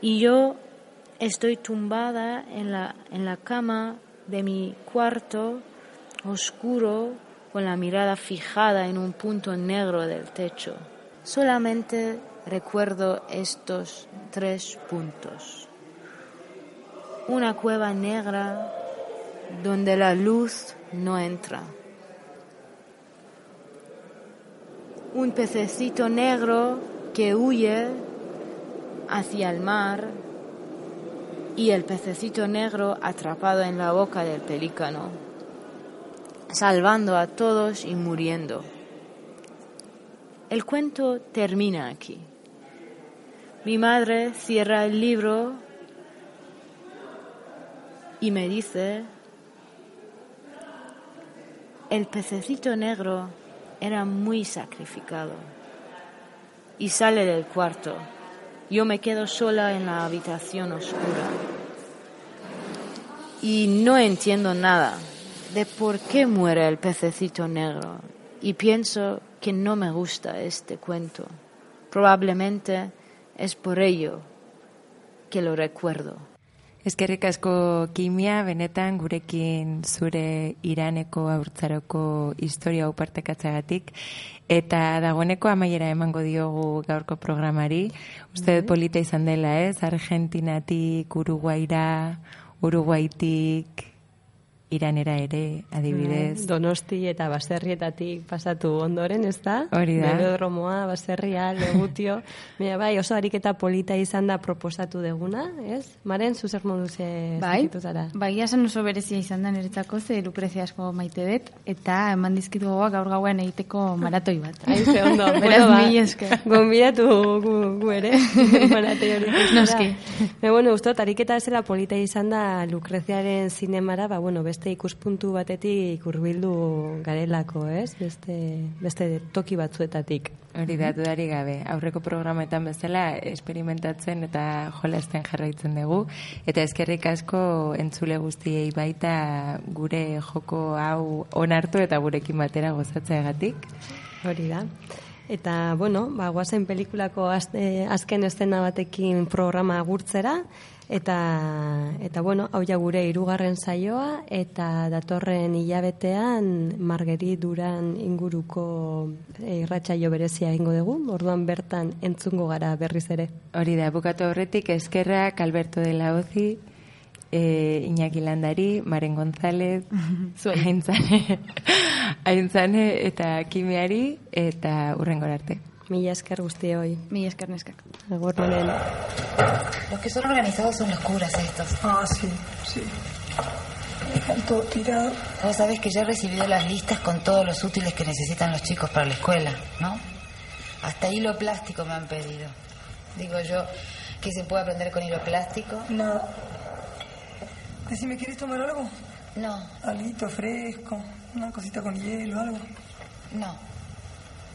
y yo estoy tumbada en la, en la cama de mi cuarto oscuro con la mirada fijada en un punto negro del techo. Solamente recuerdo estos tres puntos. Una cueva negra donde la luz no entra. Un pececito negro que huye hacia el mar y el pececito negro atrapado en la boca del pelícano, salvando a todos y muriendo. El cuento termina aquí. Mi madre cierra el libro y me dice, el pececito negro era muy sacrificado y sale del cuarto. Yo me quedo sola en la habitación oscura y no entiendo nada de por qué muere el pececito negro y pienso que no me gusta este cuento. Probablemente es por ello que lo recuerdo. Eskerrik asko kimia, benetan gurekin zure iraneko aurtzaroko historia hau partekatzeagatik. Eta dagoeneko amaiera emango diogu gaurko programari. Uste dut polita izan dela, ez? Argentinatik, Uruguaira, Uruguaitik, Iranera ere, adibidez. Donosti eta baserrietatik pasatu ondoren, ez da? Hori da. Velodromoa, baserria, legutio. Baina bai, oso ariketa polita izan da proposatu deguna, ez? Maren, zuzer modu ze Bai, sentitu zara? bai, esan oso berezia izan da niretzako, ze lukrezia asko maite dut, eta eman dizkit gogoak gaur gauean egiteko maratoi bat. Hain ze ondo. Beraz, ba, mila esker. Gonbidatu gu, gu ere. Maratoi hori. Noski. Me, bueno, ustot, ariketa ezela polita izan da Lukreziaren zinemara, ba, bueno, beste ikuspuntu batetik hurbildu garelako, ez? Beste, beste toki batzuetatik. Hori da, dudari gabe. Aurreko programetan bezala esperimentatzen eta jolasten jarraitzen dugu. Eta eskerrik asko entzule guztiei baita gure joko hau onartu eta gurekin batera gozatzeagatik. Hori da. Eta, bueno, ba, guazen pelikulako az, eh, azken estena batekin programa agurtzera, eta, eta bueno, hau ja gure hirugarren saioa, eta datorren hilabetean Margeri Duran inguruko eh, irratsaio berezia egingo dugu, orduan bertan entzungo gara berriz ere. Hori da, bukatu horretik, eskerrak Alberto de la Ozi, eh, Iñaki Landari, Maren González, Aintzane, Aintzane eta Kimiari, eta urrengor arte. Mila esker. Mila esker neskak. Agur. Los que son organizados son los curas estos. Ah, sí, sí. Dejan todo tirado. Vos sabés que ya he recibido las listas con todos los útiles que necesitan los chicos para la escuela, ¿no? Hasta hilo plástico me han pedido. Digo yo, ¿qué se puede aprender con hilo plástico? Nada. Decime, ¿quieres tomar algo? No. Alito fresco, una cosita con hielo, algo. No.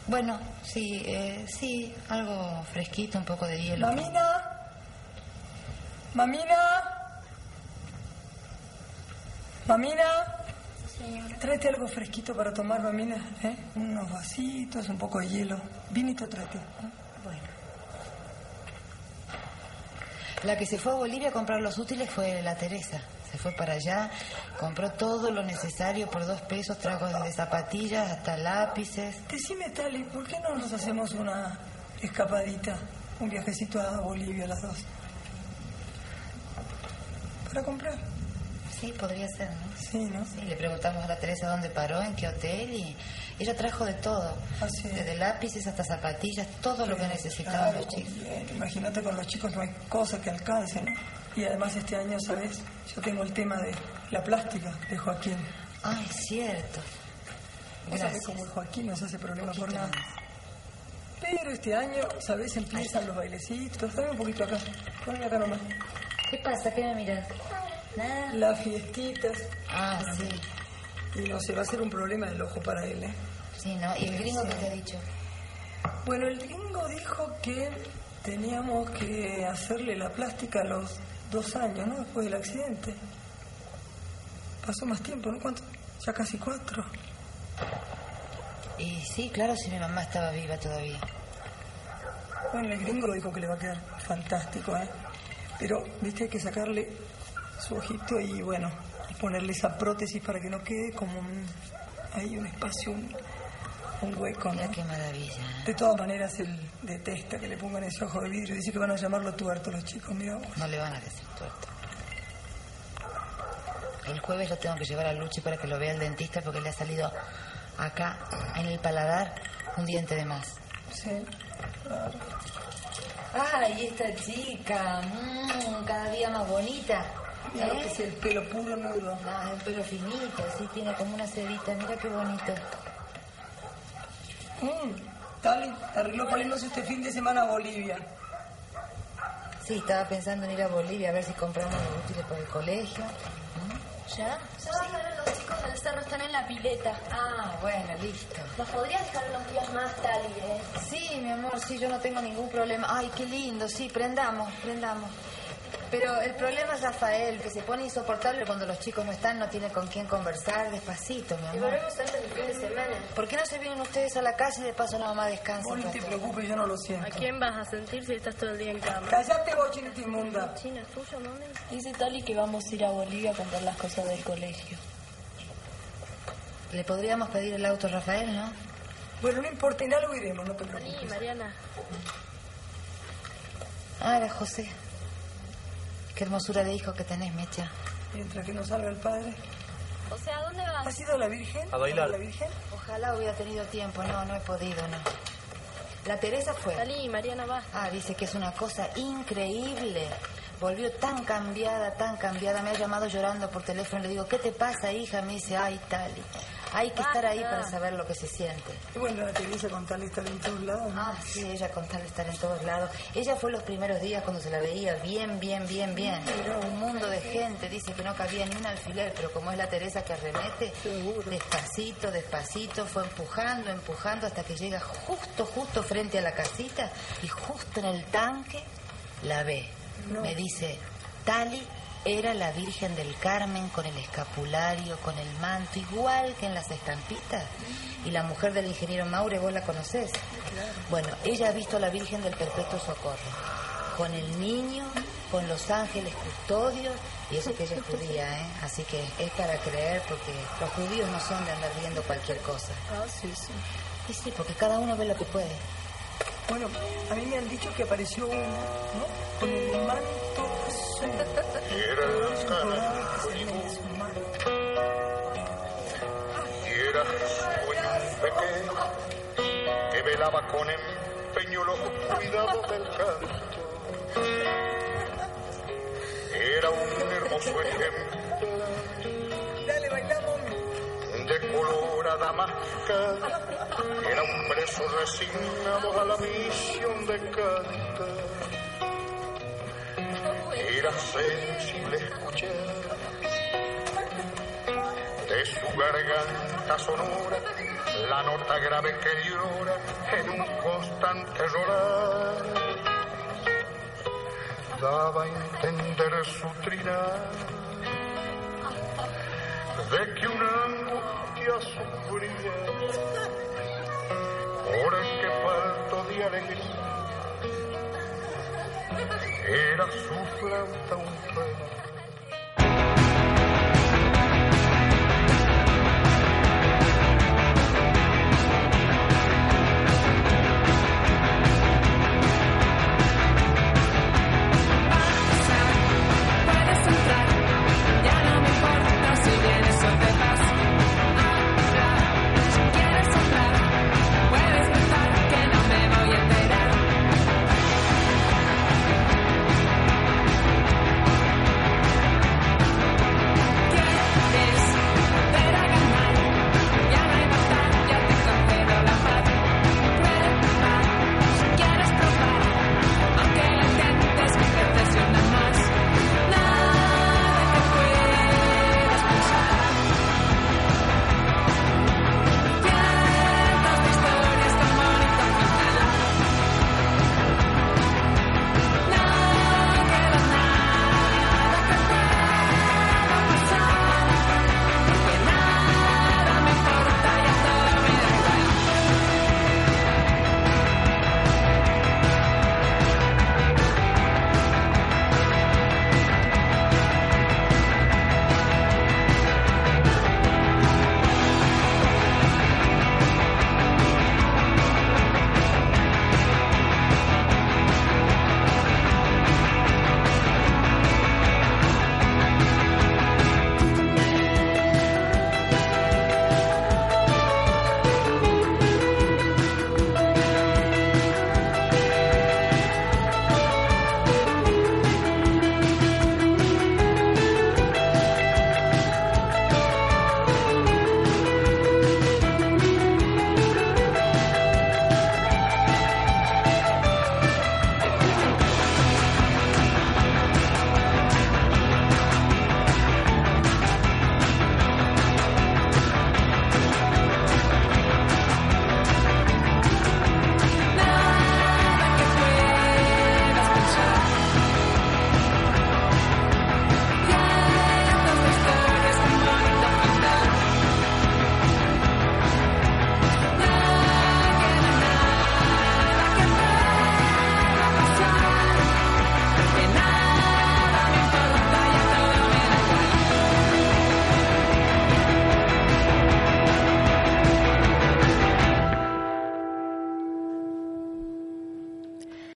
Bueno, sí, eh, sí, algo fresquito, un poco de hielo. Mamina. Mamina. Mamina. Tráete algo fresquito para tomar, mamina. ¿eh? Unos vasitos, un poco de hielo. Vinito tráete. Bueno. La que se fue a Bolivia a comprar los útiles fue la Teresa. Se fue para allá, compró todo lo necesario por dos pesos, trajo desde zapatillas hasta lápices. Decime, Tali, ¿por qué no nos hacemos una escapadita? Un viajecito a Bolivia las dos. ¿Para comprar? Sí, podría ser, ¿no? Sí, ¿no? Sí, le preguntamos a la Teresa dónde paró, en qué hotel y ella trajo de todo. Desde lápices hasta zapatillas, todo lo que necesitaban Claro, los chicos. Imagínate con los chicos no hay cosa que alcance, ¿no? Y además este año, ¿sabes? Yo tengo el tema de la plástica de Joaquín. Es cierto. Gracias. cómo el Joaquín no se hace problema por nada. Pero este año, ¿sabes? Empiezan los bailecitos. Dame un poquito acá. Ponme acá nomás. ¿Qué pasa? ¿Qué me miras? Nada. Las fiestitas. Ah, sí. Y no se va a ser un problema del ojo para él, ¿eh? Sí, ¿no? ¿Y el gringo qué te ha dicho? Bueno, el gringo dijo que teníamos que hacerle la plástica a los dos años, ¿no? Después del accidente. Pasó más tiempo, ¿no? ¿Cuánto? Ya casi cuatro. Y sí, claro, si mi mamá estaba viva todavía. Bueno, el gringo dijo que le va a quedar fantástico, ¿eh? Pero, viste, hay que sacarle su ojito y, bueno, y ponerle esa prótesis para que no quede como un... Ahí un espacio, un, un hueco, ¿no? Mira qué maravilla. De todas maneras, él detesta que le pongan ese ojo de vidrio. Dice que van a llamarlo tuerto los chicos, mira. No le van a decir tuerto. El jueves lo tengo que llevar a Luchi para que lo vea el dentista porque le ha salido acá, en el paladar, un diente de más. Sí, claro. ¡Ay, esta chica! mm, cada día más bonita. Mira lo ¿Eh? que es el pelo puro nudo. Es un pelo finito, sí, tiene como una cerita. Mira qué bonito. Mm, Tali, arregló para irnos este fin de semana a Bolivia. Sí, estaba pensando en ir a Bolivia a ver si compramos los útiles para el colegio. ¿Ya? los chicos del cerro están en la pileta. Ah, bueno, listo. ¿Nos podrías dejar unos días más, Tali, eh? Sí, mi amor, sí, yo no tengo ningún problema. Ay, qué lindo, sí, prendamos, prendamos. Pero el problema es Rafael, que se pone insoportable cuando los chicos no están, no tiene con quién conversar. Despacito, mi Y amor. volvemos antes del fin de semana. ¿Por qué no se vienen ustedes a la casa y de paso la mamá descansa? Vos no te preocupes, yo no lo siento. ¿A quién vas a sentir si estás todo el día en cama? Cállate, bochinita inmunda. China, ¿es tuyo, mami? Dice Tali que vamos a ir a Bolivia a comprar las cosas del colegio. Le podríamos pedir el auto a Rafael, ¿no? Bueno, no importa, en algo iremos, no te Sí, preocupes. Mariana. Ah, era José. Qué hermosura de hijo que tenés, Mecha. Mientras que no salga el padre. O sea, ¿a dónde vas? ¿Has ido a la Virgen? A bailar. ¿A la Virgen? Ojalá hubiera tenido tiempo. No, no he podido, no. La Teresa fue. Salí, Mariana, va. Ah, dice que es una cosa increíble. Volvió tan cambiada, tan cambiada. Me ha llamado llorando por teléfono. Le digo, ¿qué te pasa, hija? Me dice, ay, Tali. Hay que estar ahí para saber lo que se siente. Y bueno, la Teresa con tal de estar en todos lados. ¿no? Ah, sí, ella con tal de estar en todos lados. Ella fue los primeros días cuando se la veía bien, bien, bien, bien. Un mundo de gente, dice que no cabía ni un alfiler, pero como es la Teresa que arremete, despacito, despacito, fue empujando, empujando hasta que llega justo, justo frente a la casita y justo en el tanque la ve. Me dice, Tali, Era la Virgen del Carmen con el escapulario, con el manto, igual que en las estampitas. Y la mujer del ingeniero Maure, vos la conocés. Bueno, ella ha visto a la Virgen del Perpetuo Socorro, con el niño, con los ángeles custodios, y eso que ella es judía, ¿eh? Así que es para creer, porque los judíos no son de andar viendo cualquier cosa. Ah, sí, sí. Y sí, porque cada uno ve lo que puede. Bueno, a mí me han dicho que apareció uno, ¿no? Con el manto con empeño los cuidados del canto. Era un hermoso ejemplo de colorada máscara. Era un preso resignado a la misión de cantar. Era sensible escuchar. De su garganta sonora la nota grave que llora en un constante llorar. Daba a entender su trinar. De que una angustia sufría. Por el que falto de alegría era su flauta un trueno